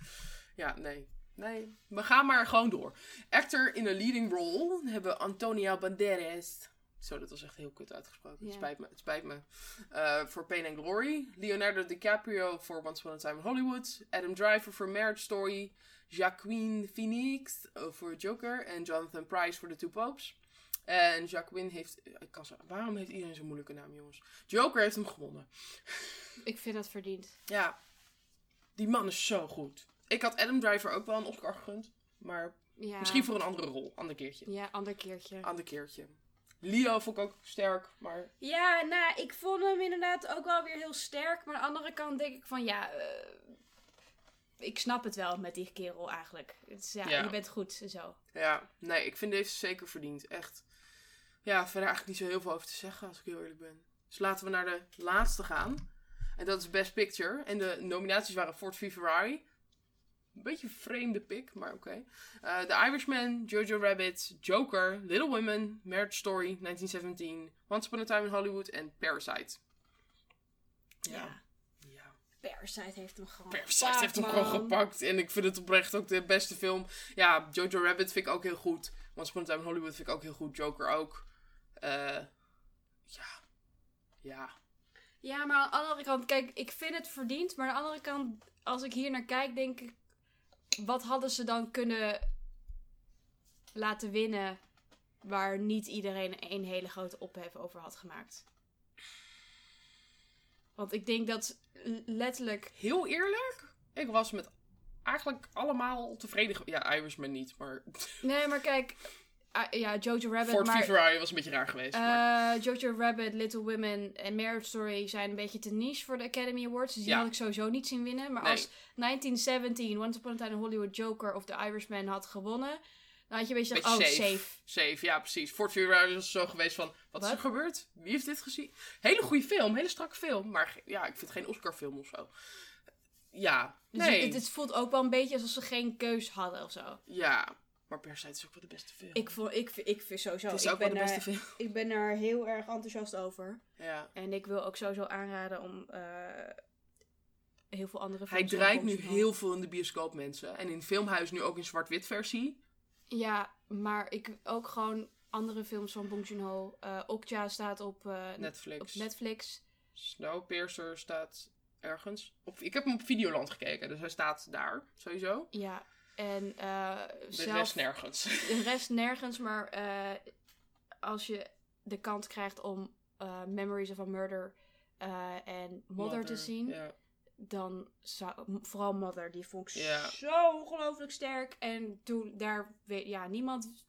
ja, nee. Nee, we gaan maar gewoon door. Actor in a leading role hebben we Antonia Banderas. Zo, dat was echt heel kut uitgesproken. Het spijt me. Het spijt me. Eh, voor Pain and Glory. Leonardo DiCaprio voor Once Upon a Time in Hollywood. Adam Driver voor Marriage Story. Jacqueline Phoenix eh, voor Joker. En Jonathan Price voor The Two Popes. En Jacqueline heeft... Ik kan zo, waarom heeft iedereen zo'n moeilijke naam, jongens? Joker heeft hem gewonnen. Ik vind dat verdiend. Ja, die man is zo goed. Ik had Adam Driver ook wel een Oscar gegund. Maar Ja. misschien voor een andere rol. Ander keertje. Ja, ander keertje. Ander keertje. Leo vond ik ook sterk, maar... Ja, nou, ik vond hem inderdaad ook wel weer heel sterk. Maar aan de andere kant denk ik van, ja... eh, ik snap het wel met die kerel eigenlijk. Ja. je bent goed en zo. Ja, nee, ik vind deze zeker verdiend. Echt. Ja, verder eigenlijk niet zo heel veel over te zeggen, als ik heel eerlijk ben. Dus laten we naar de laatste gaan. En dat is Best Picture. En de nominaties waren Ford v Ferrari. Een beetje een vreemde pick, maar oké. Eh, The Irishman, Jojo Rabbit, Joker, Little Women, Marriage Story, 1917, Once Upon a Time in Hollywood en Parasite. Ja. ja. Parasite heeft hem gewoon Parasite gepakt, heeft hem man. gewoon gepakt. En ik vind het oprecht ook de beste film. Ja, Jojo Rabbit vind ik ook heel goed. Once Upon a Time in Hollywood vind ik ook heel goed. Joker ook. Eh, ja. Ja. Ja, maar aan de andere kant, kijk, ik vind het verdiend. Maar aan de andere kant, als ik hier naar kijk, denk ik... Wat hadden ze dan kunnen laten winnen... waar niet iedereen een hele grote ophef over had gemaakt? Want ik denk dat letterlijk... Heel eerlijk. Ik was met eigenlijk allemaal tevreden. Ja, Irishman niet, maar... Nee, maar kijk... ah, ja, Jojo Rabbit, Ford v maar... Ferrari was een beetje raar geweest. maar... eh, Jojo Rabbit, Little Women en Marriage Story zijn een beetje te niche voor de Academy Awards. Dus die Ja. had ik sowieso niet zien winnen. Maar Nee. als 1917, Once Upon a Time in Hollywood Joker of The Irishman had gewonnen, dan had je een beetje Beetje gezegd, oh, safe. safe. Safe, ja precies. Ford v Ferrari was zo geweest van... Wat, is er gebeurd? Wie heeft dit gezien? Hele goede film. Hele strakke film. Maar ja, ik vind het geen Oscar film of zo. Ja. Dus nee. het, het voelt ook wel een beetje alsof ze geen keus hadden of zo. Ja. Maar Parasite is ook wel de beste film. Ik, vond, ik, ik vind sowieso, het is ik, ook wel ben de beste daar, film. ik ben daar heel erg enthousiast over. Ja. En ik wil ook sowieso aanraden om eh, heel veel andere Hij films draait zoals nu heel veel in de bioscoop, mensen. En in filmhuis nu ook in zwart-wit versie. Ja, maar ik ook gewoon andere films van Bong Joon-ho. Eh, Okja staat op, eh, Netflix. op Netflix. Snowpiercer staat ergens. Op, ik heb hem op Videoland gekeken, dus hij staat daar, sowieso. Ja, en eh De zelf, rest nergens. de rest nergens, maar eh, als je de kans krijgt om eh, Memories of a Murder eh, en Mother, te zien, dan zou vooral Mother, die vond ik zo ongelooflijk sterk. En toen daar weet, ja, niemand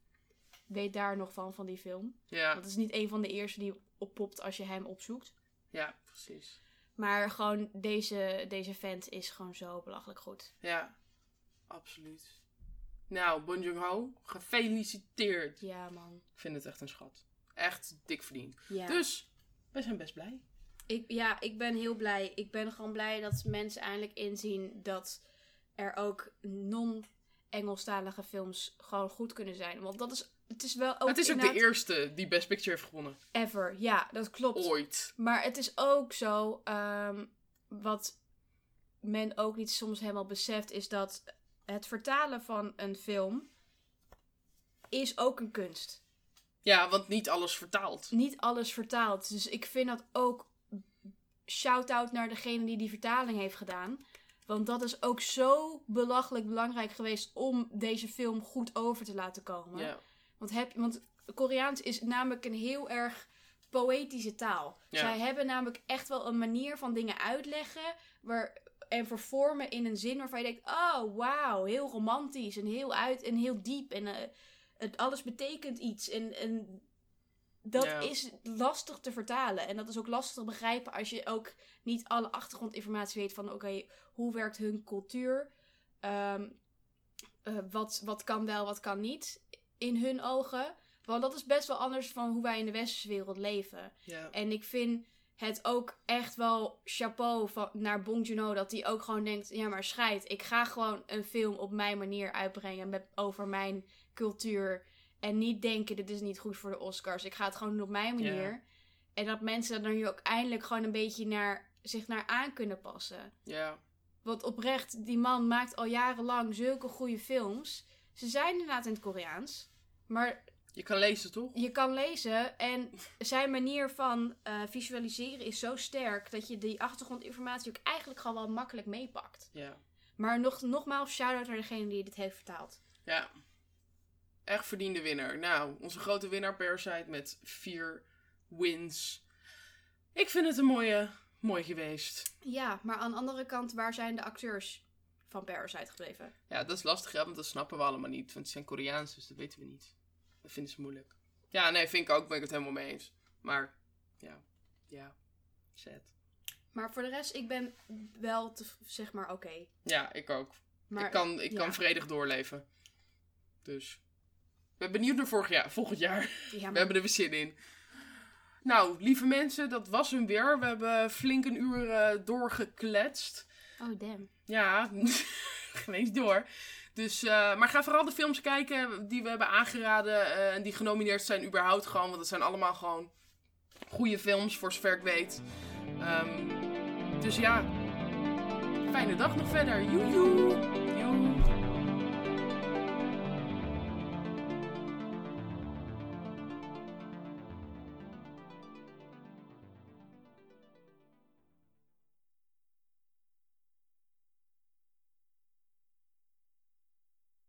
weet daar nog van van die film. Ja. Want het is niet een van de eerste die oppopt als je hem opzoekt. ja, precies. Maar gewoon deze, deze vent is gewoon zo belachelijk goed. Ja, absoluut. Nou, Bon Joon-ho, gefeliciteerd. Ja, man. Ik vind het echt een schat. Echt dik verdiend. Ja. Dus, wij zijn best blij. Ik, ja, ik ben heel blij. Ik ben gewoon blij dat mensen eindelijk inzien dat er ook non-Engelstalige films gewoon goed kunnen zijn. Want dat is, het is wel ook het is ook de eerste die Best Picture heeft gewonnen. ever. Ja, dat klopt. Ooit. Maar het is ook zo, ehm, wat men ook niet soms helemaal beseft, is dat het vertalen van een film is ook een kunst. Ja, want niet alles vertaalt. Niet alles vertaald. Dus ik vind dat ook shout-out naar degene die die vertaling heeft gedaan. Want dat is ook zo belachelijk belangrijk geweest om deze film goed over te laten komen. Want, heb, want Koreaans is namelijk een heel erg poëtische taal. Zij hebben namelijk echt wel een manier van dingen uitleggen waar, en vervormen in een zin waarvan je denkt: oh wauw, heel romantisch en heel uit en heel diep. En eh, het, alles betekent iets. En, en dat Ja. is lastig te vertalen. En dat is ook lastig te begrijpen als je ook niet alle achtergrondinformatie weet van: oké, hoe werkt hun cultuur? Ehm, eh, wat, wat kan wel, wat kan niet in hun ogen. Want dat is best wel anders van hoe wij in de westerse wereld leven. Ja. En ik vind het ook echt wel chapeau van, naar Bong Joon-ho dat hij ook gewoon denkt, ja maar scheid, ik ga gewoon een film op mijn manier uitbrengen met, over mijn cultuur. En niet denken, dit is niet goed voor de Oscars. Ik ga het gewoon doen op mijn manier. Ja. En dat mensen er nu ook eindelijk gewoon een beetje naar, zich naar aan kunnen passen. Ja. Want oprecht, die man maakt al jarenlang zulke goede films. Ze zijn inderdaad in het Koreaans. Maar Je kan lezen, toch? je kan lezen en zijn manier van eh, visualiseren is zo sterk dat je die achtergrondinformatie ook eigenlijk gewoon wel makkelijk meepakt. Ja. Maar nog, nogmaals, shout-out naar degene die dit heeft vertaald. Ja. Echt verdiende winnaar. Nou, onze grote winnaar Parasite met vier wins. Ik vind het een mooie, mooi geweest. Ja, maar aan de andere kant, waar zijn de acteurs van Parasite gebleven? Ja, dat is lastig, hè, want dat snappen we allemaal niet. Want ze zijn Koreaans, dus dat weten we niet. Dat vinden ze moeilijk. Ja, nee, vind ik ook. Ben ik het helemaal mee eens. Maar, ja. Ja. Sad. Maar voor de rest, ik ben wel, te, zeg maar, oké. Ja, ik ook. Maar ik kan, ik ja. kan vredig doorleven. Dus. Ik ben benieuwd naar vorig jaar, volgend jaar. Ja, We hebben er weer zin in. Nou, lieve mensen, dat was hem weer. We hebben flink een uur eh, doorgekletst. oh damn. Ja, geen eens door. Dus, eh, maar ga vooral de films kijken die we hebben aangeraden eh, en die genomineerd zijn überhaupt gewoon. Want het zijn allemaal gewoon goede films, voor zover ik weet. Ehm, dus ja, fijne dag nog verder. Joejoe!